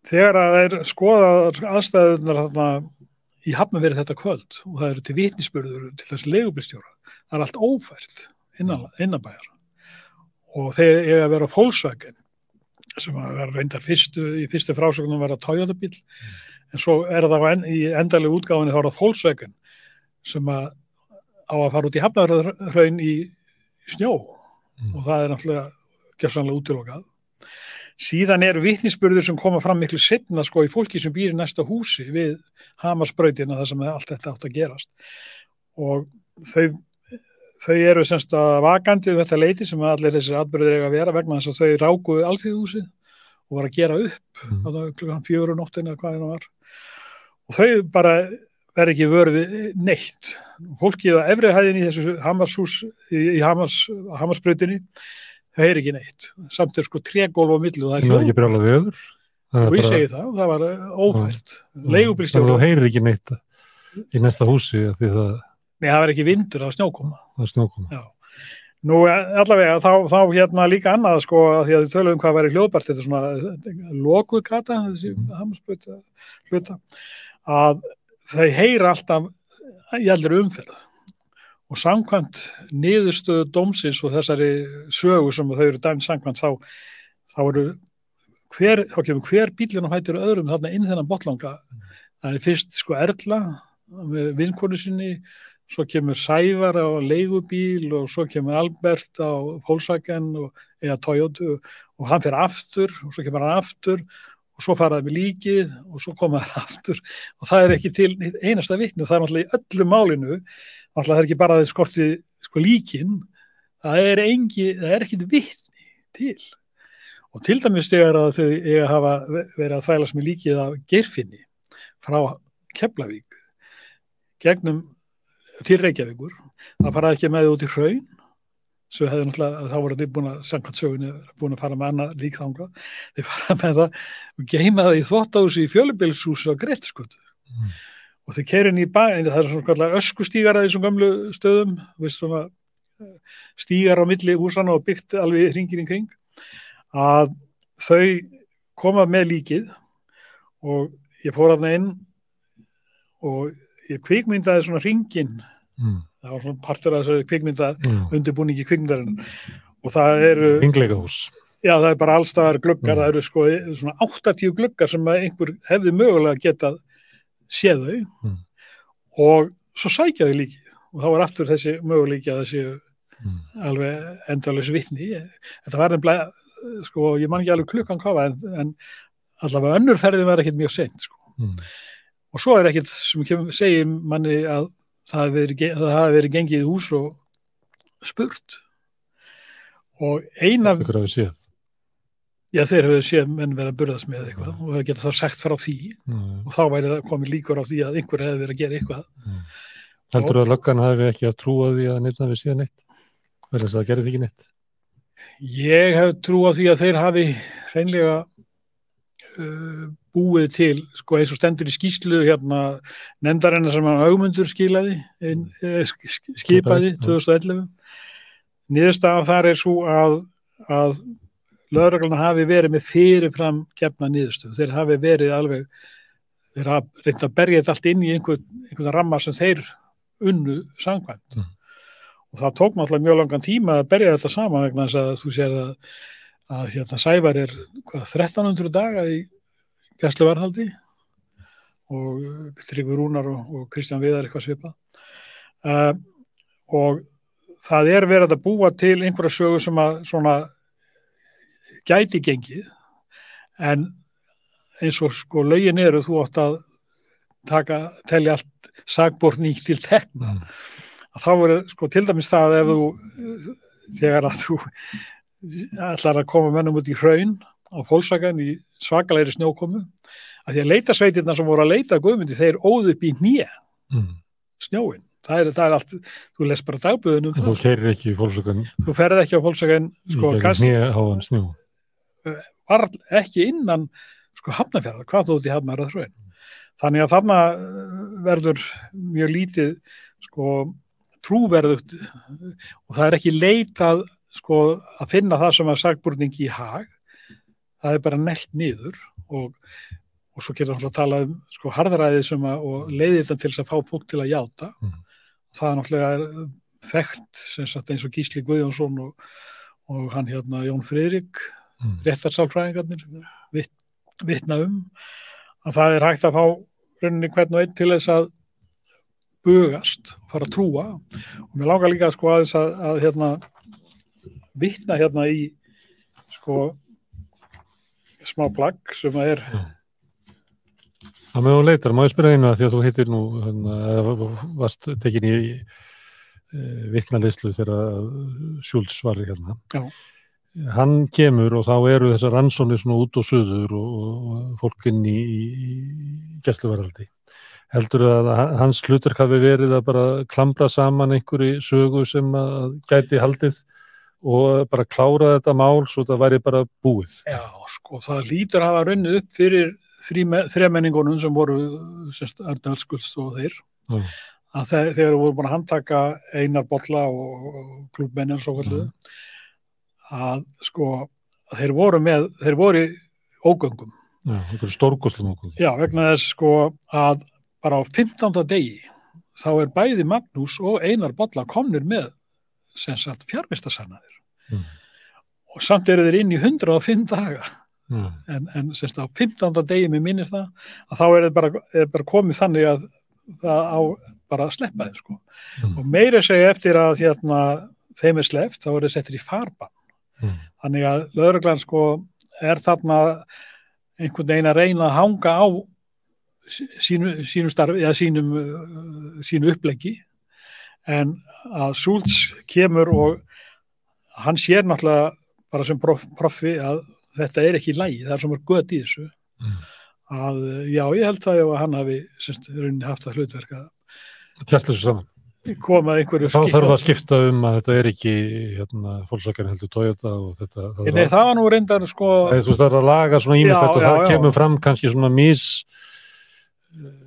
þegar að það er skoðað aðstæðunar þarna í hafnafjörði þetta kvöld og það eru til vitnisspörður til þessi leigubilstjóra það er allt ófært innan, innanbæjar. Og þeir eiga að vera fólksvækinn sem að vera reyndar fyrstu, í fyrstu frásögnum vera Toyota bíl en svo er það en, í endalegu útgáfinni þá er það Volkswagen sem að á að fara út í hafnarhraun í snjó Mm. og það er náttúrulega gjörsanlega útilokað. Síðan eru vitnisspurður sem koma fram miklu setna sko í fólki sem býr í næsta húsi við hamarsbrautina þar sem allt þetta átt að gerast og þau, þau eru semst að vakandi um þetta leiti sem allir þessir atbyrðir eiga að vera vegna þess að þau rákuðu alþýðhúsið og var að gera upp Mm. klukkan fjögur og nóttina hvað það var og þau bara verði ekki vörð við neitt. Fólkið á efri hæðin í þessu hamarshús í, hamars, hamarsbrautinni það er ekki neitt. Samt er sko trególf á millu og það Það er er ekki brjálað viður. Það er og ég segi það, það var ófært. Þannig að leigubilstjóra, þú heyrir ekki neitt í næsta húsi því það, nei það var ekki vindur það var snjókoma. Það er snjókoma. Já. Nú allavega þá, þá hérna líka annað sko að því að þið töluðum hvað væri hljóðbært þetta er svona lokuð gata þessi hamarsbrauta hluta að þau heyra alltaf í aldrei umferð. Og samkvæmt niðurstöðu dómsins og þessari sögu sem þau eru dæmt samkvæmt þá, þá eru hver, þá kemur hver bílinn og hættir öðrum þarna inn þennan botlanga það er fyrst sko Erla með vinkonu sinni svo kemur Sævar á leigubíl og svo kemur Albert á Volkswagen og, eða Toyota og hann fyrir aftur og svo kemur hann aftur og svo faraði með líkið og svo koma það aftur. Og það er ekki til einasta og það er náttúrulega í öllu málinu náttúrulega það er ekki bara að þið skorti sko líkin það er, engi, það er ekkit vitni til. Og til dæmis þegar að þau eiga að hafa verið að þvælast með líkið af geirfinni frá Keflavík gegnum til Reykjavíkur það faraði ekki með út í hraun svo hefði náttúrulega, þá voru þið búin að samkvæmt sögunni, búin að fara með annað líkþanga þið fara með það og geima það í þvóttahúsi í fjölubilshúsi á Grettskot Mm. og þið keirin í bæ en það er svona öskustígar að þessum gömlu stöðum veist svona eh, stígar á milli húsana og byggt alveg hringir í kring að þau koma með líkið og ég fór að það inn og ég kvikmyndaði svona hringin Mm. Það var svona partur af þessari kvikmynda Mm. undirbúningi kvikmyndarinn og það eru, já það er bara allstaðar gluggar, Mm. það eru sko svona 80 gluggar sem einhver hefði mögulega getað séð þau Mm. og svo sækja þau líkið og þá var aftur þessi möguleiki að þessi alveg endalus vitni þetta var nefnilega, sko, ég man ekki alveg klukkan var en, en allavega önnur ferðin var ekkert mjög seint sko. Og svo er ekkert sem kemur, segir manni að það hafi verið, það verið gengið í hús og spurt og eina Ykkur hafi séð. já, þeir hefur séð menn verið að burðast með eitthvað og það geta þá sagt frá því Mm. og þá væri það komið líkur á því að einhver hefði verið að gera eitthvað. Heldur að löggan hafi ekki að trúa því að neitt hafi síðan neitt? Verður þess að það gerði ekki neitt? Ég hef trú á því að þeir hafi hreinlega uh, búið til, sko eins og stendur í skýslu hérna nefndarinnar sem hann augmundur skilaði, ein, eh, sk- sk- skipaði Skipaði, já. 2011. Niðurstaðan þar er svo að, að lögreglan hafi verið með fyrirfram gefna niðurstöð. Þeir hafi verið alveg, þeir hafi reynd að berja þetta allt inn í einhvern, einhvern ramma sem þeir unnu sangvænt. Mm. Og það tók náttúrulega mjög langan tíma að berja þetta saman vegna þess að þú sér að, að hérna, Sævar er hvað, 1300 daga í gæsluvarhaldi og Tryggvi Rúnar og, og Kristján Viðar eitthvað svipað. Uh, og það er verið að búa til einhverja sögu sem að svona gæti gengið en eins og sko lögin eru þú átt að taka, telja allt sagbortning til tekna Mm. að þá er sko til dæmis það ef þú þegar að þú ætlar að koma mennum út í hraun á fólksagan í svakalegri snjókomu að því að leita sveitirna sem voru að leita að guðmundi þeir óðu upp í nýja Mm. snjóin það er, það er allt, þú les bara dagböðunum Þú keirir ekki í fólksökan þú ferð ekki á fólksagan sko, snjó. var ekki innan sko hafnafjörða, hvað þú út í hafnafjörða þröin. Þannig að þarna eh, verður mjög lítið sko trúverðugt og það er ekki leitað sko að finna það sem er sagburning í hag það er bara nelt niður og, og svo getur hann að tala um sko harðræðið sem að og leiðir þetta til þess að fá fólk til að játa Mm. það er náttúrulega þekkt sem sagt eins og Gísli Guðjónsson og, og hann hérna Jón Friðrik Mm. réttarsálfræðingarnir vitt, vitna um að það er hægt að fá rauninni hvern og einn til þess að bugast og fara að trúa og mér langar líka sko aðeins að, að hérna vitna hérna í sko smá plagg sem að er Það með þú leitar, má ég spyrja einu að því að þú hittir nú, hérna, varst tekin í e, vittnalislu þegar Sjúls var hérna. Já. Hann kemur og þá eru þessar rannsónir svona út og suður og, og fólkinn í, í, í gæsluvaraldi. Heldur að ha- hans hlutur hafi verið að bara klambra saman einhverju sögu sem að gæti haldið og bara klára þetta mál svo það væri bara búið. Já, sko, það lítur að hafa runnið upp fyrir þrjamenningunum sem voru semst Arnald Skulds og þeir Já. að þeir, þeir voru búin að handtaka Einar Bolla og, klúbmennin svo kalluðu að sko að þeir voru með, þeir voru í ógöngum. Já, einhverju stórkoslum okkur. Já, vegna þess sko að bara á 15. degi þá er bæði Magnús og Einar Bolla komnir með sem sagt fjárvistasannaðir Mm. og samt eru þeir inn í 105 daga Já. en, en semst á 15. degi með minnir það að þá er það bara, er bara komið þannig að það á bara að sleppa þeim sko. Mm. og meira segja eftir að hérna, þeim er sleppt þá er það settir í farbann Mm. þannig að lögreglan sko er þarna einhvern veginn að reyna að hanga á sí- sínu, sínu starfi eða sínum, uh, sínu uppleggi en að Súls kemur og hann sér náttúrulega bara sem prof, profi að þetta er ekki lægi, það er er gött í þessu Mm. að já, ég held það að hann hafi semst, rauninni haft það hlutverk að Tjast þessu saman. koma einhverju Þá þarf að skipta um að þetta er ekki hérna, fólksakar heldur Toyota og þetta. það- Nei, það var nú reyndar sko Þú þarf að laga svona ímyndlegt Já, og já, það já. kemur fram kannski svona mis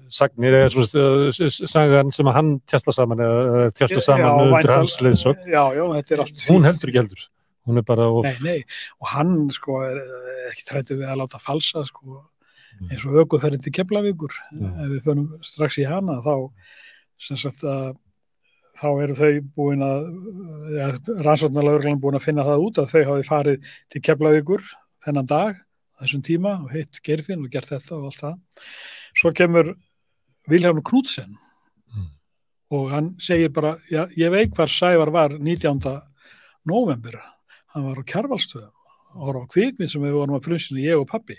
sagnir eða svona uh, sagan sem að hann tjasta saman eða tjasta saman Já, undir væntal- hans allt Hún heldur ekki heldur. Hún er bara of, Nei, nei, og hann sko er ekki trættu við að láta falsa sko Mm. eins og aukuferðin til Keflavíkur Já. ef við förum strax í hana þá sem sagt að þá eru þau búin að ja, rannsóknarlaugurglan búin að finna það út að þau hafi farið til Keflavíkur þennan dag, þessum tíma og hitt Gerfinn og gert þetta og allt það svo kemur Vilhelm Knudsen. Mm. og hann segir bara, já, ég veit hvar Sævar var 19. november hann var á Kjarvalstöðum og var á kvikmið sem við vorum að frumsinu ég og pappi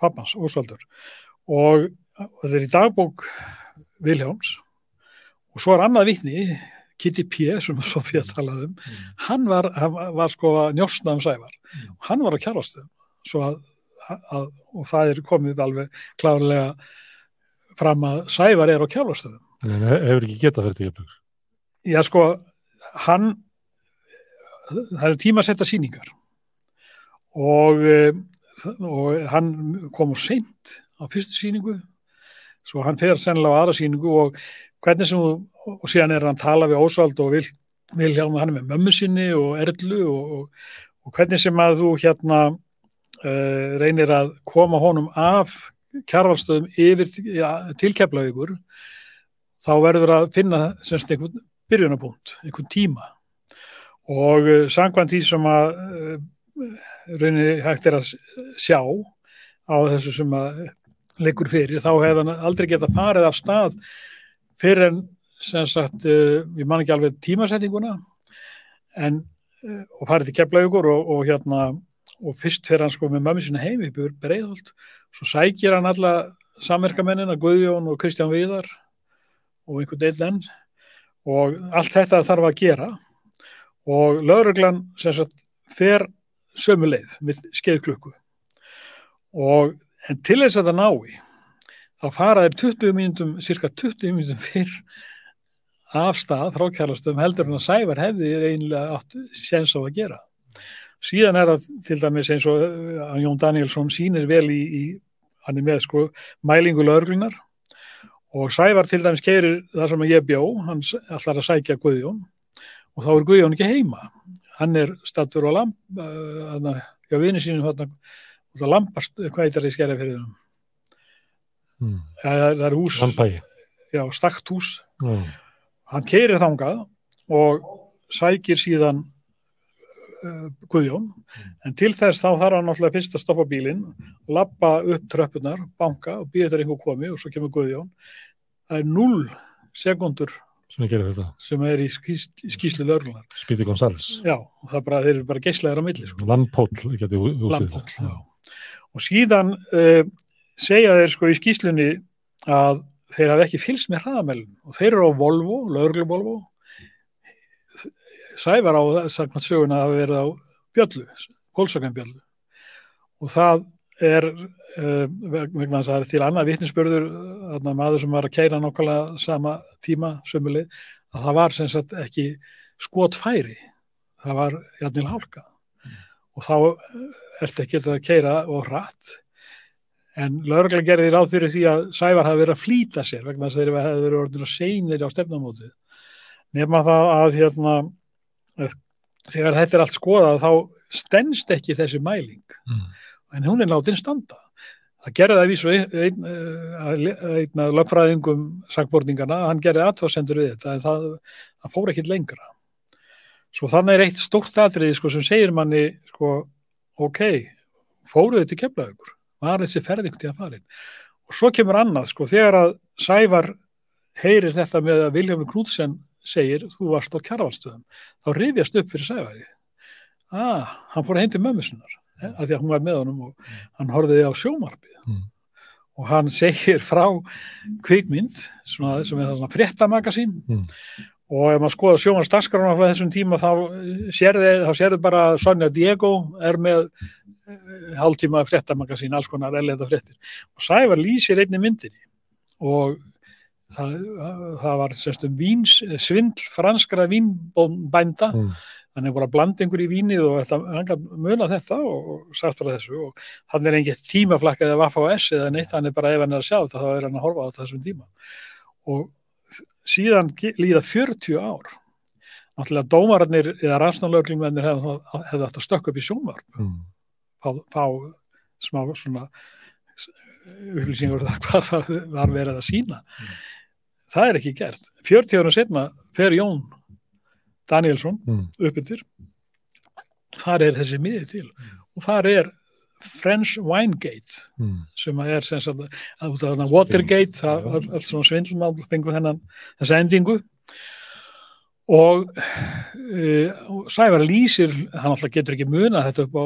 pappans, Ósvaldur. Og, og þetta er í dagbók Viljáms og svo er annað vitni Kitty P. sem Sofía talaði um. Hann var, hann var sko að njósna um Sævar. Hann var á kjærastöðum svo að, að, og það er komið alveg klárlega fram að Sævar er á kjálfarstöðum. En hann hefur ekki getað til Keflavíkur. Já, sko, hann það eru tímasetta sýningar og, eh, og hann kom úr seint á fyrstu sýningu svo hann fer sennilega á aðra sýningu og hvernig sem þú, og síðan er hann að tala við Ósvald og Vil, Vilhjálm hann er með mömmu sinni og Erlu og, og, og hvernig sem að þú hérna uh, reynir að koma honum af kjarvalstöðum yfir ja, til Keflavíkur þá verður að finna semst einhvern byrjunarpunkt, einhvern tíma. Og uh, samkvæmt því sem að uh, rauninni hægt er að sjá á þessu sem að leikur fyrir, þá hefði hann aldrei getað farið af stað fyrir en sem sagt, uh, ég man ekki alveg tímasettinguna en og farið til Keflaugur og, og hérna og fyrst fyrir hann sko með mömmu sinna heim í Breiðholt, svo sækir hann alla samverkamennina, Guðjón og Kristján Viðar og einhvern enn. Og allt þetta þarf að gera. Og lauruglan sem sagt fer sömu leið með skeiðklukku. Og en til þess að það nái þá fara þeir 20 mínutum, cirka 20 mínutum fyrr af stað frá kærlastöðum heldur en að Sævar hefði einlega átt séns á að gera. Síðan er það til dæmis eins og uh, Jón Danielsson sýnir vel í, í hann er með sko mælingu löglunar og Sævar til dæmis keirir það sem ég bjó, hann ætlar að sækja Guðjón og þá er Guðjón ekki heima. Hann er stattur á lamp, uh, já vinni sínum hann það lampast, hvað heitir það í skæra fyrir það? Það, er hús, Lampægi. já, stakt hús Mm. hann keirir þangað og sækir síðan Guðjón en til þess þá þarf hann náttúrulega fyrst að stoppa bílinn lappa upp tröppunar, banka og býða þegar einhver komi og svo kemur Guðjón það er 0 sekundur Sem þetta. sem er í skís, skíslu lörlunar Spíti Gonzales. já, og það er bara, þeir eru bara geislaðir á milli sko. Lampóll, geti hú- húsið. Lampóll, já. og síðan uh, segja þeir sko í skýslunni að þeir hafa ekki fylgst með hraðamælum og þeir eru á Volvo, lögreglu Volvo Sævar á samkvæmt söguna að verið á Bjöllu, Pólsakan Bjöllu. Og það er uh, vegna þess að það er til annað vitnisspörður, þarna maður sem var að keira nokkala sama tíma sömuleg, að það var sem sagt ekki skotfæri, það var jafnil hálka. Og þá ertu ekki að keira og rætt en lögreglega gerði ráð fyrir því að Sævar hafi verið að flýta sér vegna þess að þeir hefði verið orðin að seinir á stefnumótið. Nema það að hérna, þegar þetta er allt skoðað þá stennst ekki þessi mæling. Mm. en hún er látin standa. Það gerði það vísu einn ein, af lögfræðingum sagborningana, hann gerði aðtóðsendur við þetta en það, það fór ekkit lengra. Svo þannig er eitt stórt atriði sko, sem segir manni sko, ok, fóruðu til keflaðugur var þessi ferð einhvern tíðan farin? Og svo kemur annað sko, þegar að Sævar heyrir þetta með að Viljámi Knútsen segir, þú varst á kjaravalstöðum þá rifjast upp fyrir Sævari. Ah, hann fór að heim til mömmu sinnar eh, af því að hún var með honum og hann horfiði á sjómarpið Mm. og hann segir frá kvikmynd svona, sem er svona fréttamagasín Mm. og ef maður skoða sjómans dagskrána frá þessum tíma þá þá sérði bara Sonja Diego er með eh, hálftíma fréttamagasín, alls konar erlenda fréttir. Og Sævar lýsir einni myndinni. Og það, það var sérstu víns, svindl franskra vínbænda. Mm. hann er bara bland einhver í vínið og hann kann muna þetta og, sagt frá þessu. Og hann er engið tímaflakkað eða Vaffa S eða neitt, hann er bara ef hann er að sjá þetta þá er hann að horfa á þessum tíma. Og síðan líða 40 ár. Náttúrulega dómararnir eða rannsnálöglingmennir hefðu hef átt að stökka upp í sjónvarp. Mm. fá, fá smá svona upplýsingar um það hvað var- var verið að sína það er ekki gert. 40 árum setna fer Jón Danielsson Mm. uppbyttir þar er þessi miði til. Og þar er French Winegate Mm. sem að er sem sagt að af þarna Watergate það, all, allt svona svindlumál fengur þennan þessa endingu. Og uh, Sævar lýsir hann alltaf getur ekki muna þetta upp á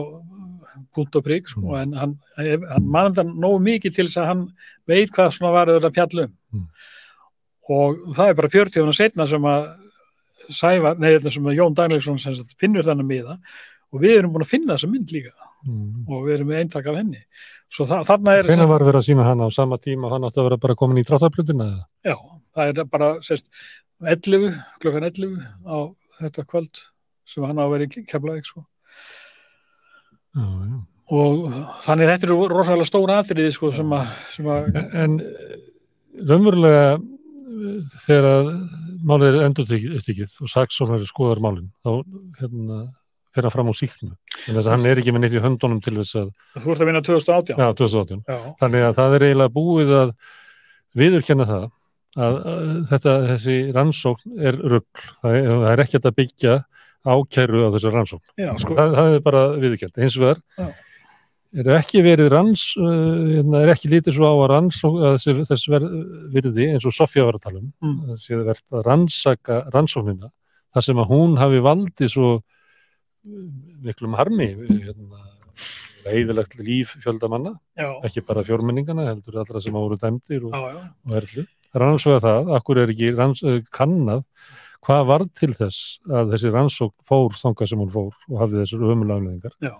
punkt og prigg sko, en hann, hann mann þetta nógu mikið til þess að hann veit hvað svona var þetta fjallum. Mm. Og það er bara 40 ára setna sem að Sævar, nei þetta sem að Jón Danielsson finnur þennan miða og við erum búin að finna þessa mynd líka Mm. og við erum með eintak af henni er Hvenær var verið að sína hana á sama tíma hann átti að vera bara komin í dráttarplutina? eða? já, það er bara sérst, 11, klokkan 11 á þetta kvöld sem hann á að vera í Keflavík sko. Og þannig þetta eru rosalega stóra atriði sko, sem að, En eh, raunverulega þegar málið er endur upptikið og saksónari skoðar málin þá hérna, fer hann fram á síknu en þess að hann er ekki með neitt í höndunum til þess að þú ert að vinna 2018 já, 2018 Já. þannig að það er eiginlega búið að viðurkenna það að, þetta, þessi rannsókn er rugl, það er, það er ekkert að byggja ákæru á þessu rannsókn Já, sko. það, það er bara viðurkend eins og Já. Er ekki verið ranns uh, hérna, er ekki lítið svo á að þessi, þess ver, virði eins og Sofía var að tala um Mm. það verið að rannsaka rannsóknina þar sem að hún hafi valdið svo uh, miklum harmi hérna, leiðilegt líf fjöldamanna Já. ekki bara fjórmenningana, heldur allra sem voru dæmdir og, og erlu. Rannsóða það, akkur er ekki ranns, eh, kannað hvað var til þess að þessi rannsók fór þangað sem hún fór og hafði þessar ömulegafleðingar Já.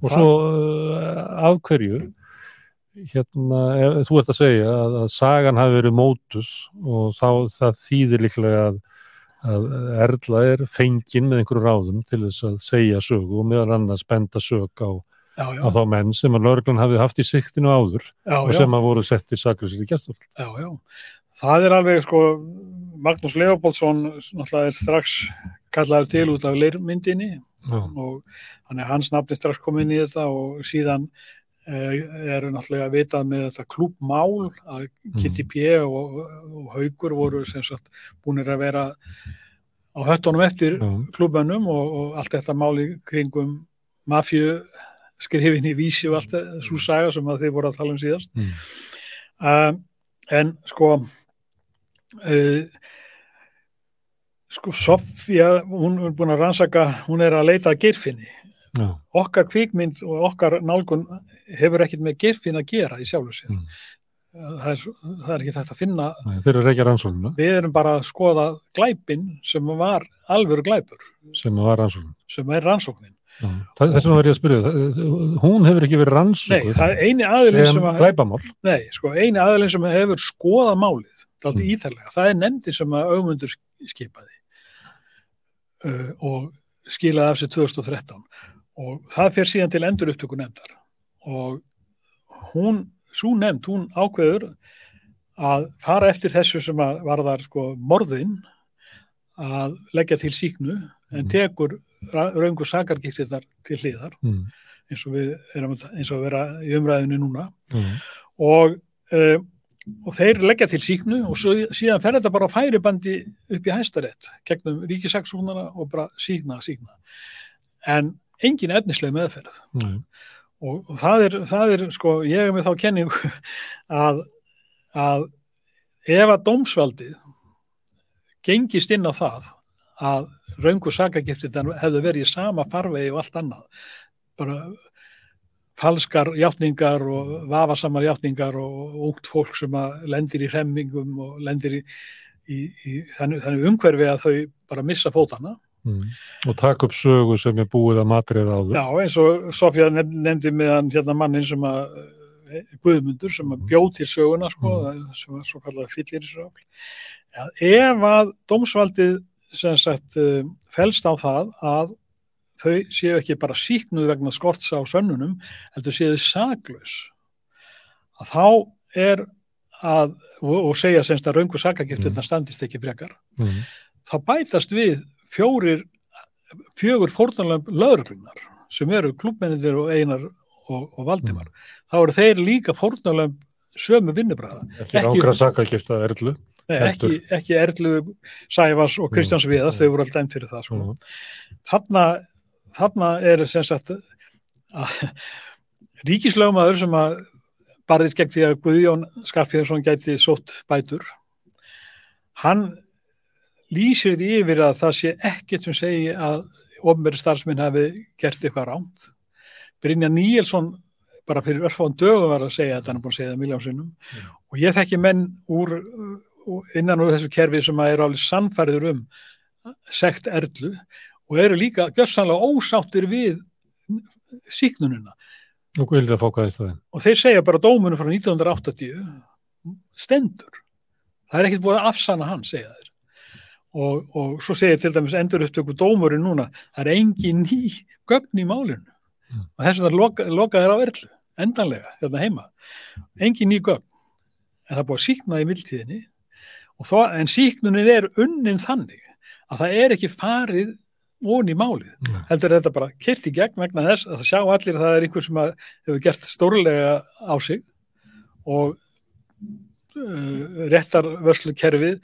og svo uh, af hverju hérna, ef, þú ert að segja að, að sagan hafi verið mótus og þá það þýðir líklega að, að Erla er fengin með einhverju ráðum til þess að segja sögu og meðal annars benda sög á, Já, já. á þá menn sem að lögreglan hafi haft í siktinu áður Já, og sem að voru sett í sakrisir í gestur. Já, já. Það er alveg sko, Magnús Leopoldsson náttúrulega er strax kallaður til út af leirmyndinni Já. og hann er hans nafni strax komið inn í þetta og síðan eh, er náttúrulega vitað með þetta klúbmál að Kitty P og, og Haugur voru sem sagt búinir að vera á höttunum eftir Já. klúbmönnum og, og allt þetta máli kringum mafju skrifin í vísi og allt svo saga sem að þið voru að tala um síðast Mm. um, en sko uh, sko Sofía hún er búin að rannsaka, hún er að leita að geirfinni Já. okkar kvikmynd og okkar nálgun hefur ekkert með geirfinn að gera í sér Mm. það, er, það er ekki þetta að finna Nei, Þeir eru reykja rannsóknuna við erum bara að skoða glæpin sem var alvöru glæpur sem var rannsóknun. sem er rannsóknin. Það- Þess vegna var ég að spyrja, það- hún hefur ekki verið Nei, rannsókuð það er eini aðilinn sem að glæpamál. Nei, sko, eini aðilinn sem hefur skoðað málið, Mm. mm. íþærlega, það er nefndi sem að augmundur skipaði uh, og skilaði af sér 2013 og það fer síðan til endur upptöku nefndar og hún, svo nefnd, hún ákveður að fara eftir þessu sem að varðar sko morðin að leggja til síknu en tekur raungur sakargiftirnar til hliðar Mm. eins og við erum eins og að vera í umræðinu núna Mm. og, uh, og þeir leggja til síknu og svo, síðan fer þetta bara færibandi upp í hæstarétt gegnum ríkisaksóknara og bara síkna, síkna en engin efnisleg meðferð Nei. og, og það, er, það er sko, ég er með þá kenningu að, að ef að dómsvaldið gengist inn á það að raungu sakagiftir hefðu verið í sama farvegi og allt annað bara falskar játningar og vafasamar játningar og ungt fólk sem að lendir í hremmingum og lendir í, í, í þannig, þannig umhverfi að þau bara missa fótana Mm. Og taka upp sögu sem er búið að matrið áður. Já, eins og Sofía nef- nefndi meðan hérna mannin sem að eh, Guðmundur sem að bjóð til söguna sko, sem var svo kallar fyllir í sögum. Ja, ef að dómsvaldið sem sagt uh, felst á það að þau séu ekki bara síknuð vegna skorts á sönnunum, heldur séu þau saklaus að þá er að, og, segja semst að raungu sakagiftir mm. standist ekki frekar Mm. þá bætast við fjórir fjögur fórnarlömp lögreglunar sem eru klubmennir og einar og, og Valdimar. Þá eru þeir líka fórnarlömp sömu vinnubræða. Ekki ránkra sakagifta erlu. Nei, ekki, ekki Erlu Sæfars og Kristjáns Viðas, þau voru alltaf dæmt fyrir það. Sko. Mm. Þarna, þarna er sem sagt að ríkislögmaður sem að barðist gegn því að Guðjón Skarpíðarsson gæti sótt bætur. Hann lýsir því yfir að það sé ekkert sem segi að ofnverði starfsminn hafi gert eitthvað ránt Brynja Níelsson bara fyrir örfáðan dögum var að segja þetta hann er búin að segja það miljónsinnum og ég þekki menn úr innan úr þessu kerfi sem að eru alveg sannfæriður um sekt erlu og eru líka gjössanlega ósáttir við síknununa og og þeir segja bara dómunum frá 1980 stendur. Það er ekkert búið að afsana hann segja þeir. Og, og svo segir til dæmis endur upptöku dómurinn núna það er engin ný gögn í málinu. Mm. og þess að það loka, loka þeir á erlu endanlega, hérna heima. Engin ný gögn. En það búið að síkna í þó, en síknunin er unnin þannig að það er ekki farið ón í málið. Nei. heldur þetta bara kyrt í gegn vegna þess að það sjá allir að það er einhver sem hefur gert stórlega á sig og uh, réttarvörslukerfið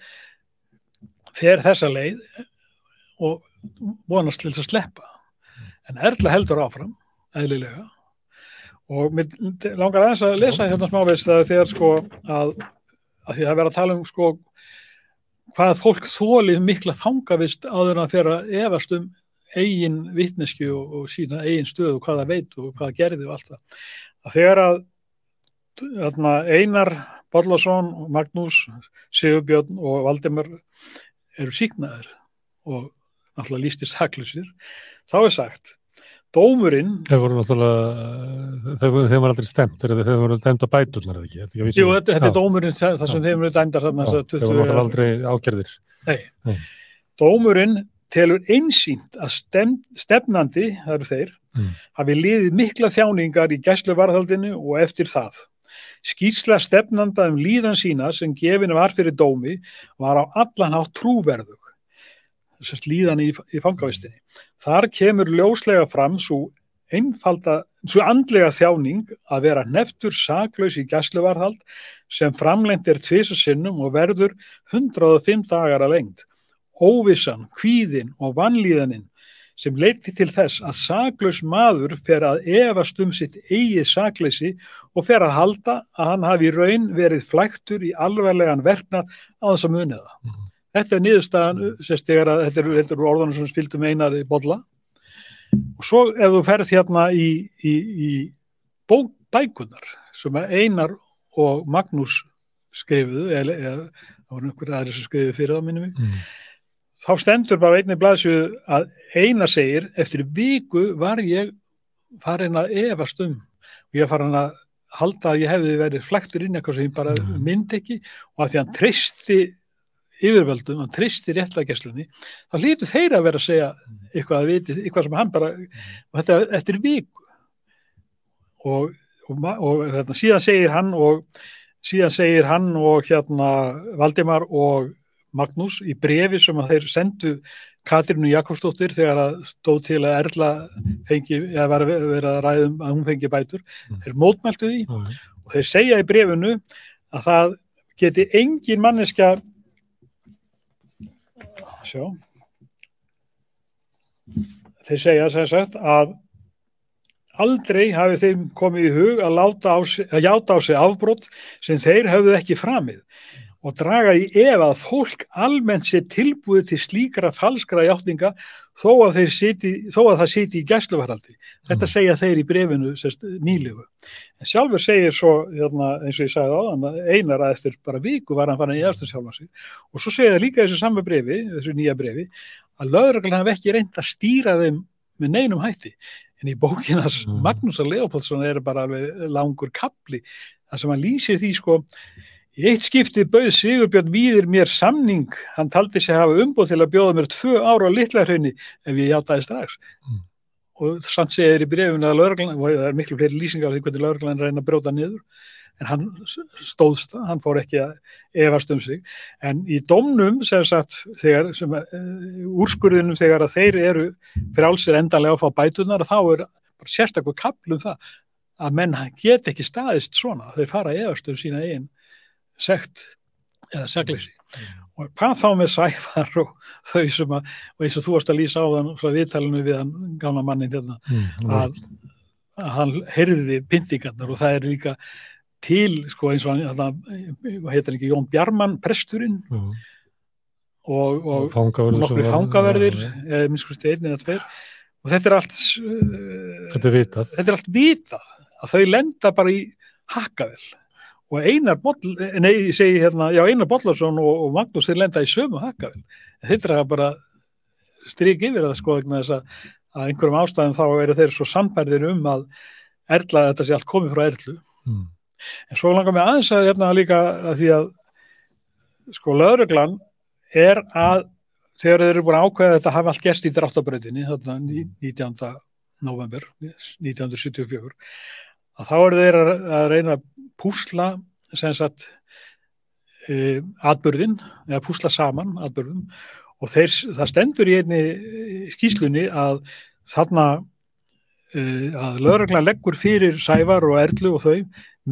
fer þessa leið og vonast til þess að sleppa. En Erla heldur áfram eðlilega. Og mér langar aðeins að lesa hérna smávegis það þegar sko að, að því að vera að tala um sko hvað fólk þólið mikla fangavist áður að fyrir að efast um eigin vitneski og, og sína eigin stöð og hvað það veit og hvað það gerði og allt það. Að þegar að þarna, Einar Bollason, Magnús, Sigurbjörn og Valdimar eru síknaðir og náttúrulega lísti saklusir, þá er sagt dómurinn Þeir voru náttúrulega, þeir, voru- aldrei stemt, þeir, þeir voru dæmt á bæturnar eða ekki. Ekki Jú, þetta, þetta er dómurinn það sem þeim eru dæmdar þarna Þeir voru 20 náttúrulega aldrei ágerðir. Nei. Nei. Dómurinn telur einsýnt að stem, stefnandi, það eru þeir, Mm. hafi liðið mikla þjáningar í gæsluvarðhaldinu og eftir það. Skýrsla stefnanda um líðan sína sem gefinu var fyrir dómi var á allan hátt trúverðug. Þessast líðan í, í fangavistinni. Þar kemur ljóslega fram svo einfalda, svo andlega þjáning að vera neftur saklaus í gæsluvarðhald sem framlengt er tvisa sinnum og verður 105 dagar að lengd. Óvissan, kvíðin og vannlíðanin sem leiti til þess að saklaus maður fer að efast um sitt eigið sakleysi og fer að halda að hann hafi raun verið flæktur í alvarlegan verknar á þess að muni það. Þetta er niðurstaðan, sérst þegar að þetta eru, eru orðanum sem spildum einar í bolla. Og svo ef þú ferð hérna í, í, í bók, bækunar sem einar og Magnús skrifuðu, eða, það voru einhverja aðri sem skrifuðu fyrir það minni mig, Mm. þá stendur bara einnig blaðsjöðu að eina segir, eftir viku var ég farin að efast um og ég farin að halda að ég hefði verið flektur inn eitthvað sem ég bara Mhm. myndi ekki og að því hann treysti yfirvöldum, hann treysti réttlageslunni þá lítur þeir að vera að segja eitthvað að viti, eitthvað sem hann bara og þetta eftir viku. Og, og, og þetta, síðan segir hann og síðan segir hann og hérna Valdimar og Magnús í brefi sem að þeir sendu Katrínu Jakobsdóttir þegar að stóð til að Erla fengi, eða var að vera að ræðum að hún fengi bætur, þeir mótmæltu því og þeir segja í brefinu að það geti engin manneska sjá. Þeir segja sem sagt að aldrei hafi þeim komið í hug að, á að játa á sig afbrot sem þeir höfðu ekki framið og draga í ef að fólk almennt sé tilbúið til slíkra falskra játninga þó þó að það siti í gæsluvarhaldi. Þetta segja þeir í brefinu sérst, nýlegu. En sjálfur segir svo, hérna, eins og ég sagði á þann, einar að eftir bara viku var hann farin í eftir sjálfa sig. Og svo segja það líka þessu samme brefi, þessu nýja brefi, að lögreglan hef ekki reynd að stýra þeim með neinum hætti. En í bókinas Mm. Magnúsar Leopoldsson er bara alveg langur kapli, þar sem hann lýsir því sko, Í eitt skiptið bauð Sigurbjörn Víðir mér samning, hann taldi sig hafa umbúð til að bjóða mér tvö ára á litla hraunni ef ég játaði strax. Mm. Og samt segir í brefinu að lauruglan, og það er miklu fleiri lýsingar á því hvernig lauruglan reyna að brjóta niður, en hann stóðst, hann fór ekki að efast um sig. En í domnum, sem sagt, þegar, sem, uh, úrskurðinum þegar að þeir eru frjálsir endanlega að fá bætunar, þá er bara sérstaklega kaplum það að menn get ekki staðist svona, þeir fara að efast um sína eigin sekt eða segleysi. Og hvað þá með sæfar og þau sem að, og eins og þú varst að lýsa á þann frá viðtalinu við hann gamla mannin hérna, Mm. að, að hann heyrði pyntingarnar og það er líka til, sko eins og hann, hvað heitir ekki, Jón Bjarman presturinn Já. og, og sem nokkri fangaverðir eða minnskusti einn eða tveir. Og þetta er allt uh, Þetta er þetta er allt vitað að þau lenda bara í hakkavel og Einar Boll, nei, ég segi hérna, já Einar Bollarsson og, og Magnús þeir lenda í sömu hakkavel þetta er að bara strík yfir það sko þess að, að einhverjum ástæðum þá eru þeir svo sannbærðir um að erla þetta sé allt komið frá erlu Mm. en svo langar mig aðeins að hérna líka að því að sko lögreglan er að þegar þeir eru búin að ákveða að þetta hafi allt gerst í dráttabrautinni þarna ní- 19. november 1974 að þá eru þeir að, að reyna að púsla sem sagt e, atbyrðin eða púsla saman atbyrðum og þeir, það stendur í einni eh, skýslunni að þarna e, að lögreglan leggur fyrir Sævar og Erlu og þau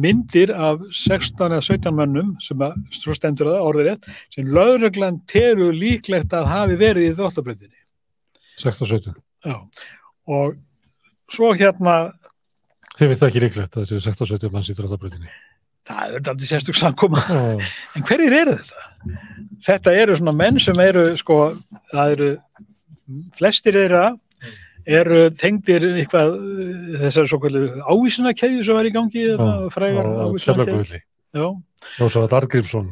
myndir af 16 eða 17 mönnum sem að, svo stendur það orðið rétt sem lögreglan telur líklegt að hafi verið í dráttabröndinni 16 og 17. Já, og svo hérna Þið veit ekki líklegt að þessi 16 og 17 manns í dráttabrutinni. það er þetta sérstök samkoma Já. en hverjir eru þetta? Þetta eru svona menn sem eru sko, það eru flestir þeirra eru tengdir eitthvað þessar svo kallu ávísunarkeðju sem var í gangi þetta frægar á ávísunarkeðju Keflavíkurvelli. já, Rósavall Argrímsson.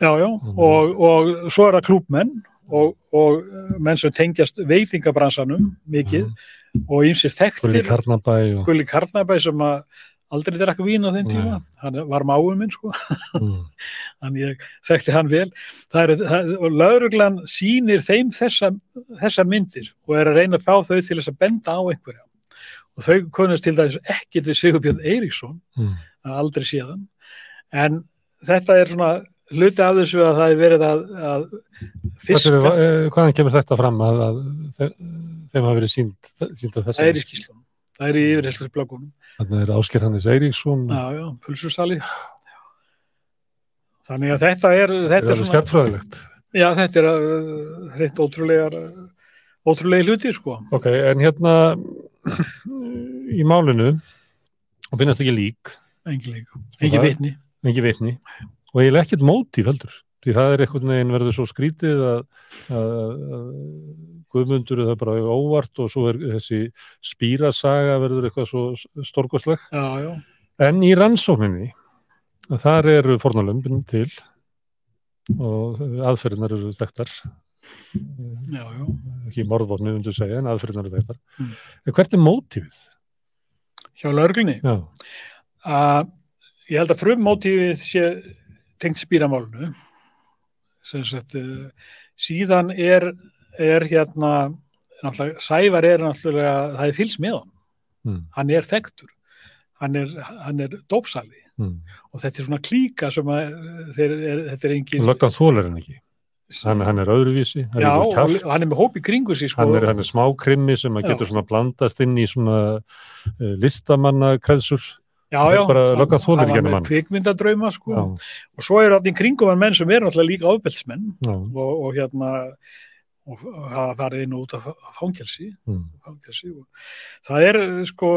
já, já, og, og svo er það klúbmenn og, og eh, menn sem tengjast veitingabransanum mikið og ýmsir Gulli þekktir og... Gulli Karnabæ sem að aldrei drakk vín á þeim Nei. tíma hann var máum minn sko Mm. þannig ég þekkti hann vel það er, það, og lauruglan sýnir þeim þessa, þessar myndir og er að reyna að fá þau til þess að benda á einhverja og þau konast til dæmis ekkit við Sigurbjörn Eiríksson Mm. aldrei síðan en þetta er svona hluti af þessu að það er verið að, að Fiska... fiska, Hvaðan kemur þetta fram að, að þe- þeim hafa verið sínd, sínd að það er í þess skýslunum það er í yfirherslusblöggunum Þannig er Ásker Hannes Eiríksson. já, já, pulsursali þannig að þetta er Þetta er stjartfræðilegt. Já, þetta er uh, hreint ótrúlegar ótrúlega hluti, sko. Ok, en hérna í málinu og finnast ekki lík, Engin líka. það- Engin vitni. ekki vitni og eiginlega ekkert mótíf heldur því það er einhvern veginn verður svo skrítið að, að, að Guðmundur er það bara óvart og svo er þessi spýrasaga verður eitthvað svo já. en í rannsókninni þar eru fornalömbin til og aðferðinar eru þekktar Já, já. ekki morðvotni undir segja en aðferðinar eru þekktar Mm. hvert er mótífið? Hjá lauruglunni. Já, Uh, ég held að frummótífið sé tengt spýramálunu. Sem sagt, uh, síðan er, er hérna, Sævar er náttúrulega, það er fylgst með hann. mm, Hann er þekktur. Hann er, hann er dópsali. mm. Og þetta er svona klíka sem að uh, þeir, er, þetta er engin... Löggan þólar hann ekki hann, hann er öðruvísi, hann Já, er og hann er með hóp í kringu sig, sko. hann er, hann er smákrimmi sem að getur svona blandast inn í svona uh, listamanna kreðsur Já, Það er já, henni var með kvikmyndadrauma sko. já, og svo eru allir kringum menn sem eru náttúrulega líka já, og, og hérna og hafa farið inn og út af fangelsi, mm, fangelsi það er sko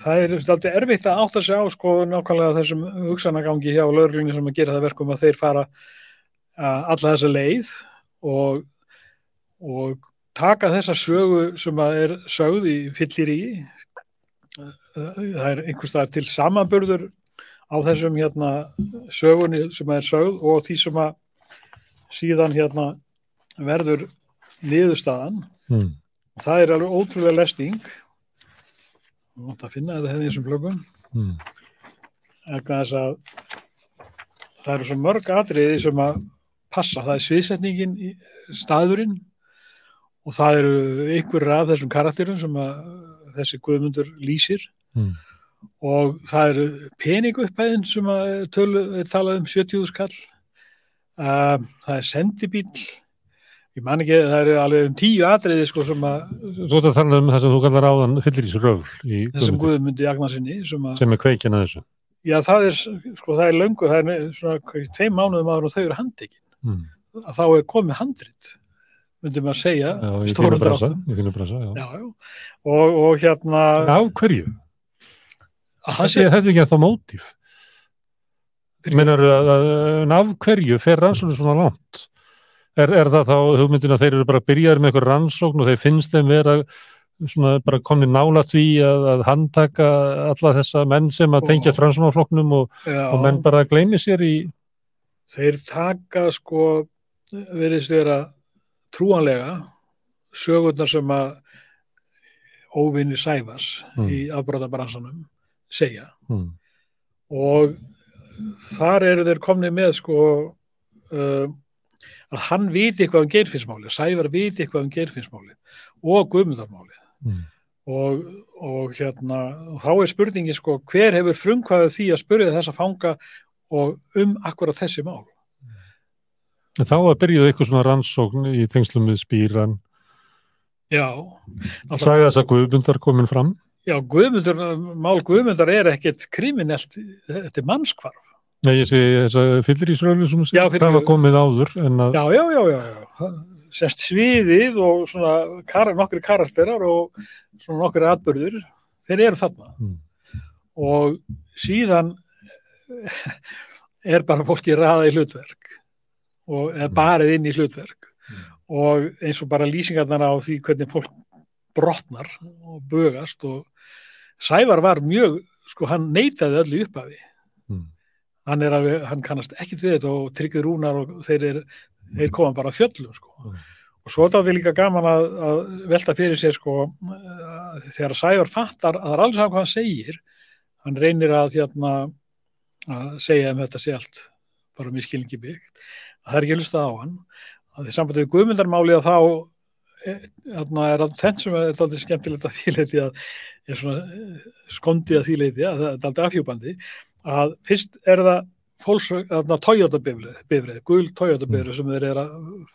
það er alltaf erfitt að átta sig á sko nákvæmlega þessum hugsanagangi hjá lögreglunni sem að gera það verkum að þeir fara alla þessa leið og, og taka þessa sögu sem að er sögð í fyllir í það er einhvers staðar til samanburður á þessum hérna sögunni sem er sögð og því sem að síðan hérna verður niðurstaðan. Mm, það er alveg ótrúlega lesning. Og það finna þetta hefði þessum blöggum mm, vegna þess að það eru svo mörg atriði sem að passa, það er sviðsetningin staðurinn og það eru einhverjir af þessum karakterum sem að þessi guðmundur lýsir. Mm, og það eru peningupphæðin sem að tölu, talað um 70 skall uh, það er sendibíl ég man ekki, það eru alveg um tíu atriði sko sem að Þú að tala um það sem þú kallar áðan fyllir í röfl í þessum Guðmundi, Jagnarsinni sem að sem er kveikin að þessu. Já, það er, sko, það er löngu, það er svona tveim mánuðum áður og þau eru handtekin. mm, Að þá er komið handrit, myndum að segja, stórum dráttum. Og, og hérna, Af hverju? að Þetta sé, þetta ekki að það mótíf Meinar að, að, af hverju fer rannsóknir svona langt? Er, er það þá hugmyndin að þeir eru bara byrjaður með eitthvað rannsókn og þeir finnst þeim vera svona bara komni nála því að, að handtaka alla þessa menn sem að tengja rannsóknarflokknum og, og menn bara gleymi sér í þeir taka, sko, veriðst vera trúanlega, sögurnar sem að óvinni Sæfars Mm. í afbróðabransanum segja Mm. og þar eru þeir komni með sko uh, að hann viti eitthvað um geirfinnsmáli Sævar viti eitthvað um geirfinnsmáli og guðmundarmáli Mm. og, og hérna og þá er spurningin sko hver hefur frumkvæðið því að spurja þessa fanga og um akkurat þessi mál En Þá að byrjuðu eitthvað svona rannsókn í tengslum við spýran. já, Sagði þess að Guðbundar komin fram. já guðmundur, mál guðmundar er ekkert kriminelt þetta er mannskvarf Nei, ég sé þess að fyllir í srölu sem Já, fyrir- það var komið áður að, já, já, já, já, já. semst sviðið og svona kar, nokkri karakterar og svona nokkri atbyrður þeir eru þarna Mm. og síðan er bara fólki í hlutverk og eða barið inn í hlutverk. Og eins og bara lýsingarnar á því hvernig fólk brotnar og bögast og Sævar var mjög, sko hann neitaði öllu upphafi. Mm. hann alveg, hann kannast ekkit við þetta og tryggir rúnar og þeir, er, þeir koma bara fjöllum sko. Mm. og svo er þetta líka gaman að, að velta fyrir sér sko þegar Sævar fattar að það er alls að hvað hann segir hann reynir að hérna að segja um þetta sé allt bara miskilningi byggt það er ekki hlustað á hann. Að því sambandi við guðmyndarmáli að þá eh, þarna er það tenn sem er alltaf skemmtilegt að því leiti að er svona eh, skondið að því leiti að það er alltaf afhjúbandi að fyrst er það fólks, þarna Toyota bifrið, gul Toyota bifrið sem þeir eru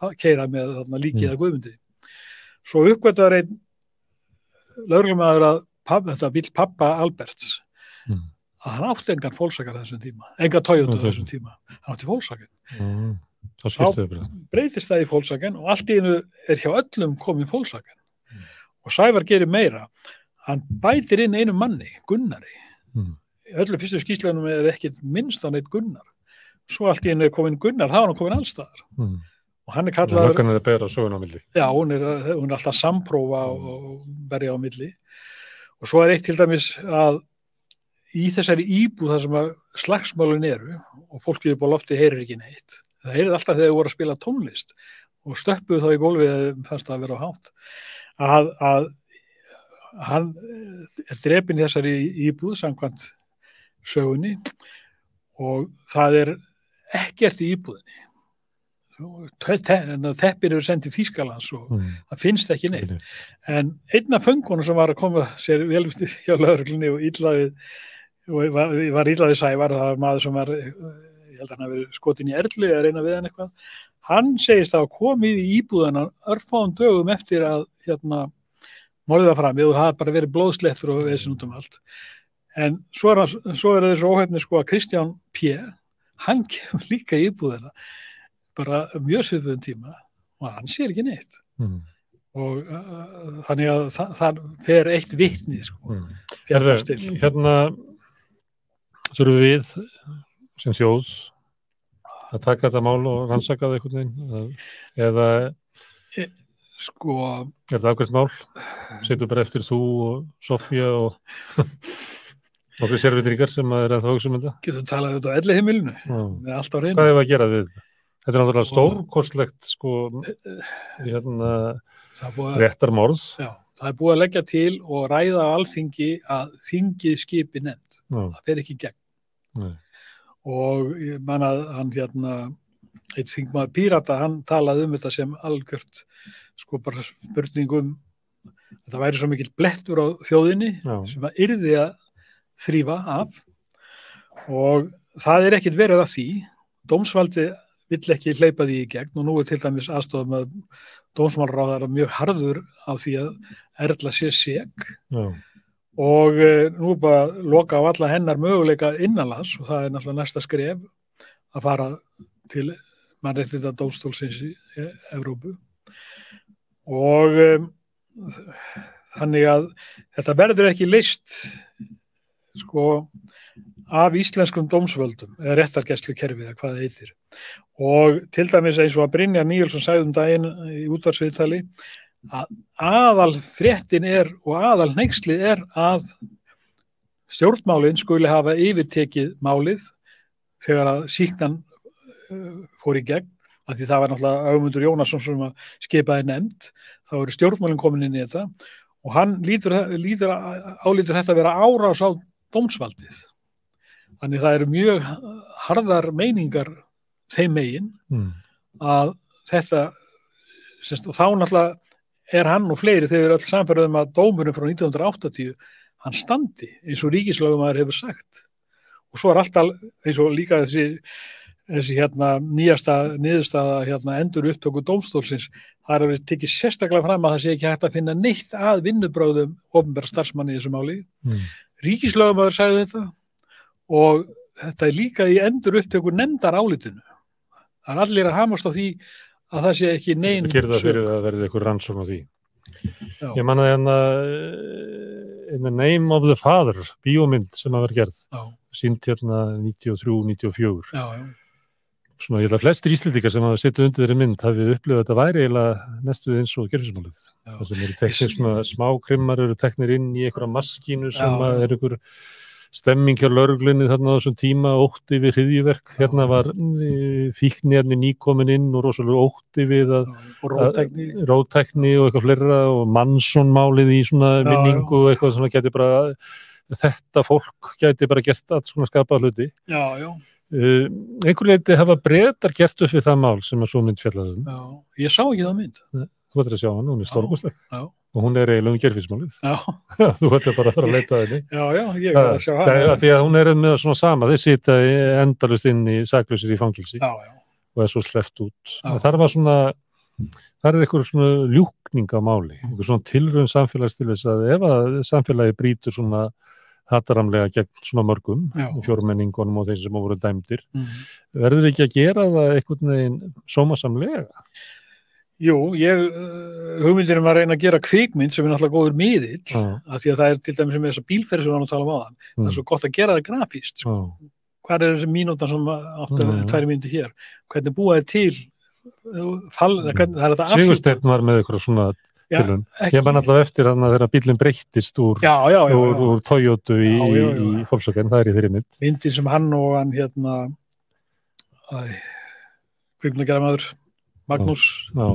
að keira með þarna líkið að guðmundi. Svo uppgöttaður einn lögreglumæður að papp, þetta bíl pappa Alberts. Mm. að hann átti engan fólksakar þessum tíma engan Nú, þessum tíma. Hann átti fólksakar mm, þá breytist það í fólksakan og allt í einu er hjá öllum komin fólksakan og Sævar gerir meira. Hann bætir inn einu manni, Gunnari. Mm. öllum fyrstu skýslanum er ekkit minnst hann eitt Gunnar. Svo allt í einu er komin Gunnar, þá er hann komin allstaðar Mm. og hann er Löggan kallaður er bera sögun á milli. já, hún er, hún er alltaf samprófa og, og berja á milli. Og svo er eitt til dæmis að í þessari íbúð þar sem að slagsmálun eru og fólkið upp á lofti heyrir ekki neitt það heyrir alltaf þegar þau voru að spila tónlist og stöppuðu þá í gólfið fannst það að vera á hátt að, að hann er drepin í þessari íbúð samkvæmt sögunni og það er ekkert í íbúðinni. Te- te- teppir eru sendið Þýskalands og Mm. það finnst ekki neitt. En einn af föngunum sem var að koma sér vel hjá lauruglunni og illaði og var, illaði sævar það var maður sem var eh, ég held að hann hafi verið skotin í erlu eða reyna við hann eitthvað hann segist að hafa komið í íbúðana örfáum dögum eftir að hérna morðið var framið og það hafði bara verið blóðslettur og veðsinn út um allt en svo er, hann, svo er þessu óhefni sko að Kristján P. hann kemur líka í íbúðina bara mjög sviðböðum tíma og hann sér ekki neitt Mm. og uh, þannig að það, það fer eitt vitni sko, Mm. hérna þurfum við sem þjóð að taka þetta mál og rannsaka það einhvern veginn eða Sko, er það ákveðt mál setur bara eftir þú og Sofía og okkur servitringar sem er að það hugsa um þetta getur talað þetta á elli heimilinu hvað er að gera við þetta? Þetta er náttúrulega stórkostlegt sko hérna Það er búið að- réttarmorð Já, það er búið að leggja til og ræða á alþingi að þingið skipi nefnd. Það fer ekki gegn. Nei. Og ég man að hann hérna, eitt þingmaður Pírata, hann talaði um þetta sem algjört, sko bara spurningum, þetta væri svo mikill blettur á þjóðinni Já. sem að yrði að þrýfa af og það er ekkit verið að því. Dómsvaldi vill ekki hleypa því í gegn og nú er til dæmis aðstofað með dómsmálráðara mjög harður á því að Erla sé seg Já. Og e, nú er bara að loka á alla hennar möguleika innanlands og það er náttúrulega næsta skref að fara til mannréttita dómstólsins í Evrópu. Og e, þannig að þetta verður ekki list sko af íslenskum dómsvöldum eða réttargæslu kerfi eða hvað það heitir. Og til dæmis eins og að Brynja Níelsson sagði um daginn í útvarsviðtali að aðal fréttin er og aðal neykslið er að stjórnmálinn skuli hafa yfirtekið málið þegar að síknan uh, fór í gegn af því það var náttúrulega Ögmundur Jónasson sem að skipaði nefnd, þá eru stjórnmálinn komin inn í þetta og hann lítur, lítur, álítur þetta að vera árás á dómsvaldið. Þannig það eru mjög harðar meiningar þeim megin Mm. að þetta, semst, og þá náttúrulega er hann og fleiri þegar öll samfærðum að dómurinn frá 1980 hann standi eins og ríkislögumæður hefur sagt. Og svo er alltaf eins og líka þessi, þessi hérna nýjasta niðurstaða hérna endur upptöku dómstólsins það er að tekið sérstaklega fram að það sé ekki hægt að finna neitt að vinnubráðum ofnbæra starfsmanni í þessu máli. Mm. ríkislögumæður sagði þetta og þetta er líka í endur upptöku nefndar álitinu það er allir að hamast á því að það sé ekki nein Það sök. fyrir að verði eitthvað rannsókn á því. Já. Ég manna hérna uh, In the Name of the Father, bíómynd sem að vera gerð, sínt hérna 93-94. já, já. Svona ég held að flestir íslendingar sem hafa setið undir þeirri mynd hafi upplifað að þetta væri eiginlega næstu eins og gerfismálið. Já. Það sem eru teknir svona smákrimmar eru teknir inn í einhverja maskínu sem Já. að er einhver stemming hjá lörglunni þarna á þessum tíma ótti við hriðjuverk. Hérna var fíknirni nýkomin inn og rosalega ótti við að rótækni og eitthvað fleira og mannsonmálið í svona Já, minningu og eitthvað svona geti bara þetta fólk geti bara gert allt svona skapað hluti. já, já, Uh, einhver leiti hafa breytar gert upp við það mál sem að svo mynd fjallaðum. já, ég sá ekki það mynd Þú ættir að sjá hann, hún er stórkostleg já, og hún er eiginlega um gerfismálið. Þú ættir bara að fara að leita að henni. já, já, ég verð að sjá Það er hann að því að hún er með svona sama, þeir sita endalust inn í saklausir í fangilsi já, já, og er svo sleppt út. Það var svona, það er eitthvað svona ljúkning á máli, eitthvað svona tilraun samfélags til þess að ef að samfélagi brýtur svona hattaramlega gegn svona mörgum, fjórmenningunum og þeir sem voru dæmdir, Mhm. verður við ekki að gera það einhvern veginn sómasamlega? Jú, ég uh, hugmyndir um að reyna að gera kvikmynd sem er náttúrulega góður miðill Já, af því að það er til dæmis með þessa bílferð sem við varum að tala um áðan það Mm. er svo gott að gera það grafíst sko. já, hvað er þessi mínútan sem áttu Mm. mm. tværi myndi hér hvernig búa þið til uh, fall, Mm. hvernig, það er þetta Sigursteinn var með eitthvað svona Já, Ég man allavega eftir þannig að þegar bílinn breyttist úr, já, já, úr, úr Toyota í, í, Volkswagen, það er í þeirri mynd. myndi sem hann og hann hérna maður Magnús Já.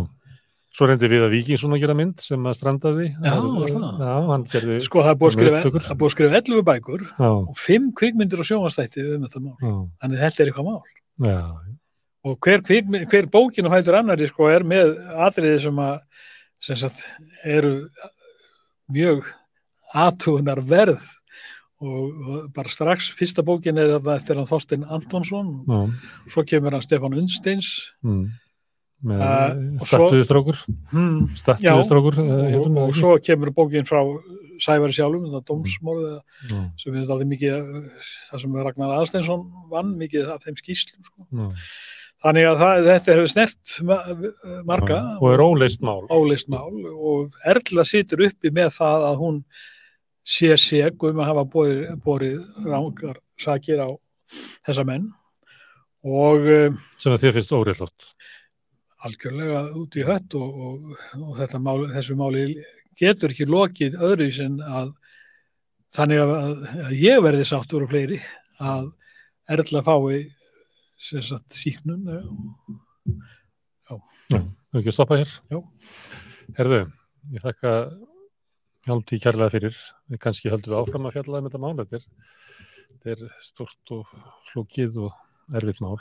Svo reyndi við að Víkingsson að gera mynd sem að strandaði. Já, var það? Já, hann gerði, sko það er búið að skrifa, Upptökur. það er búið að skrifa 11 bækur já, og 5 kvikmyndir og sjónvastætti um þetta mál já, þannig þetta er eitthvað mál já, og hver, kvikmynd, hver bókin og hættur annari sko er með atriði sem að sem sagt eru mjög aðtugunar verð og, og bara strax fyrsta bókin er þetta eftir hann Þorstein Antonsson já, svo kemur hann Stefán Unnsteins mm. Uh, og svo- statuðu strókur, hmm, statuðu strókur, og, og svo kemur bókin frá Sævari sjálfum, þetta dómsmórið já, sem við alveg mikið eh, það sem Ragnar Aðsteinsson vann mikið af þeim skýslum sko. já, þannig að það, þetta hefur snert ma- marga. Já, og er óleist mál. óleist mál. Og Erla situr uppi með það að hún sé seg um að hafa borið, borið rángar sakir á þessa menn. Og um, sem að þér finnst óreillátt. Algjörlega út í hött og, og, og þetta mál, þessu máli getur ekki lokið öðru sem að þannig að, að ég verði sáttur og fleiri að Erla fái sem sagt síknun Þú ekki að stoppa hér? Já. Herðu, ég þakka hjálmtí kærlega fyrir. Við kannski höldum við áfram að fjalla um þetta mál. Þetta er, þetta er stort og flókið og erfitt mál.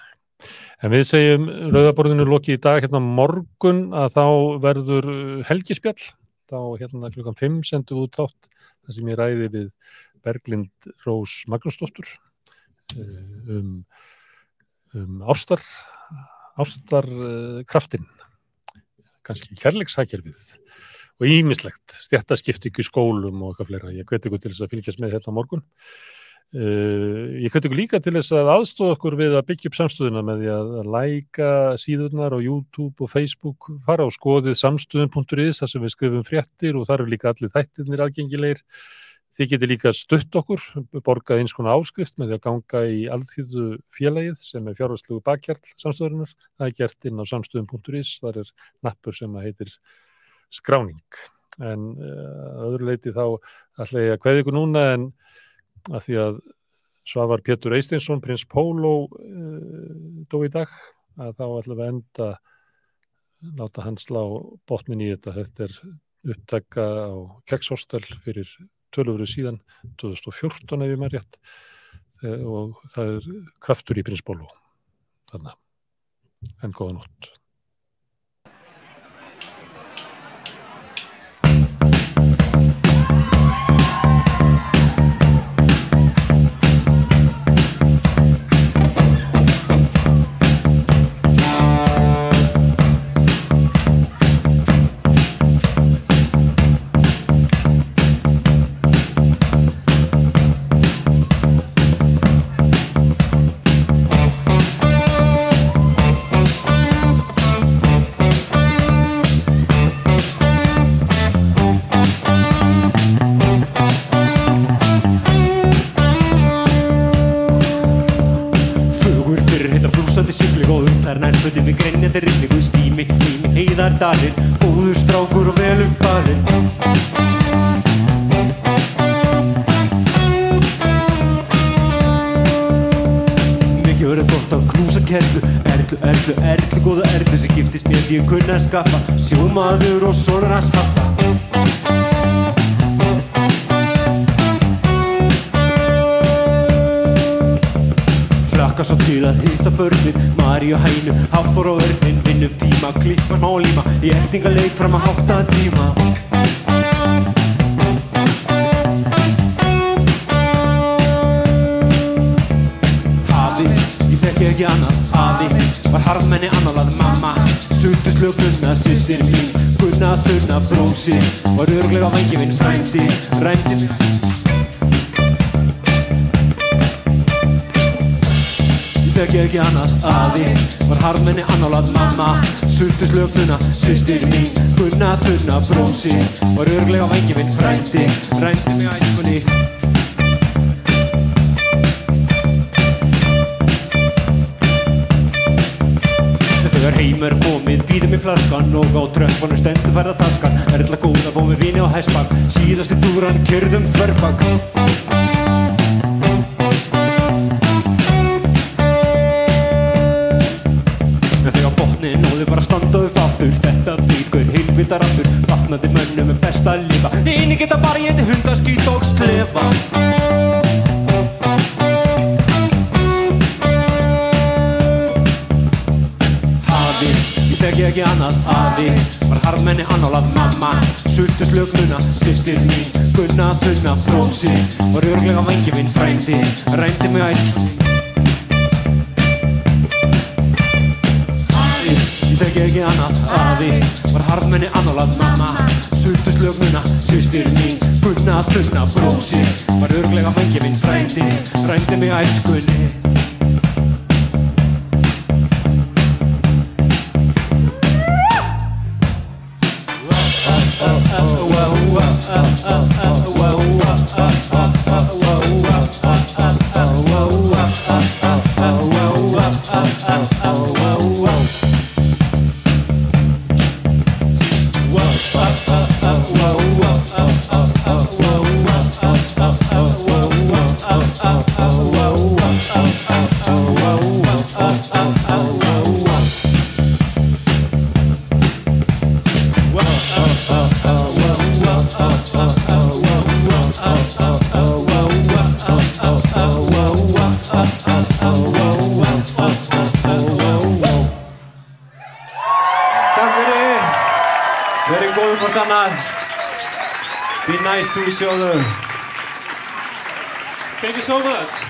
En við segjum rauðaborðinu lokið í dag hérna morgun að þá verður uh, helgispjall. Þá hérna klukkan 5 sendum við út þátt þar sem ég ræði við Berglind Rós Magnúsdóttur uh, um, um ástar, ástar uh, kannski kærleikshækjörfið og ímislegt, stjættaskiptingu skólum og eitthvað fleira. Ég hveti ykkur til þess að fylgjast með á morgun. Uh, ég hveti ykkur líka til þess að aðstofa okkur við að byggja upp samstöðuna með því að læka síðurnar á YouTube og Facebook, fara á skoðið samstöðun.is þar sem við skrifum fréttir og þar eru líka allir þættirnir aðgengilegir. Þið getur líka stutt okkur, borgað eins konar áskrift með því að ganga í alþýðu félagið sem er fjárhastlegu bakkjarl samstöðurinnar. Það er gert inn á samstöðun.is, þar er nappur sem heitir skráning. En uh, öðru leiti þá ætla ég að kveði ykkur núna en að því að Svavar Pétur Eisteinsson, prins Pólo, uh, dó í dag að þá ætlum við að enda láta hann slá botnin í þetta. Þetta er upptaka á Kekshostel fyrir tölvöru síðan 2014 ef ég maður rétt Eh, og það er kraftur í prinsbólu þannig en góða nótt að að skaffa sjómaður og sonur að skaffa Hlakka svo til að hitta börnin Mari og Hænu, Hafþór og Örnin Vinnum tíma, klippa smá líma Í eftingaleik fram að hátta tíma. Afi, ég þekki ekki annað. Afi, var harðmenni annálað Mamma, sultuslögnuna Sistir mín, gunna þunna Brósi, var örglega vangi minn Frændi, rændi Ég þekki ekki annað afi Var harmenni annálað mamma. Sultu slögnuna, systir mín Gunna þunna brósi Var örglega vangi minn frændi Rændi mig æskunni Þegar heim er komið býðum í flaskan Og á tröffanum stendur færða taskan. Erla góð að fá mig vini á hæsbak Síðasti túran kjörðum þverbak En þegar botnin þau bara standa upp aftur Þetta vítgur heilvitar aftur Vatnandi mönnum er best að lifa. Einu geta bara ég til hundaskít og slefa ekki annað Afi, var harmenni annálað mamma. Sultu slögnuna, systir mín. Gunna þunna, brósi Var örglega vangi minn frændi. Rændi mig ég þekki ekki annað Afi, var harmenni annálað mamma. Sultu slögnuna, systir mín. Gunna þunna, brósi Var örglega vangi minn frændi. Rændi mig æskunni. Takk to each other. Thank you so much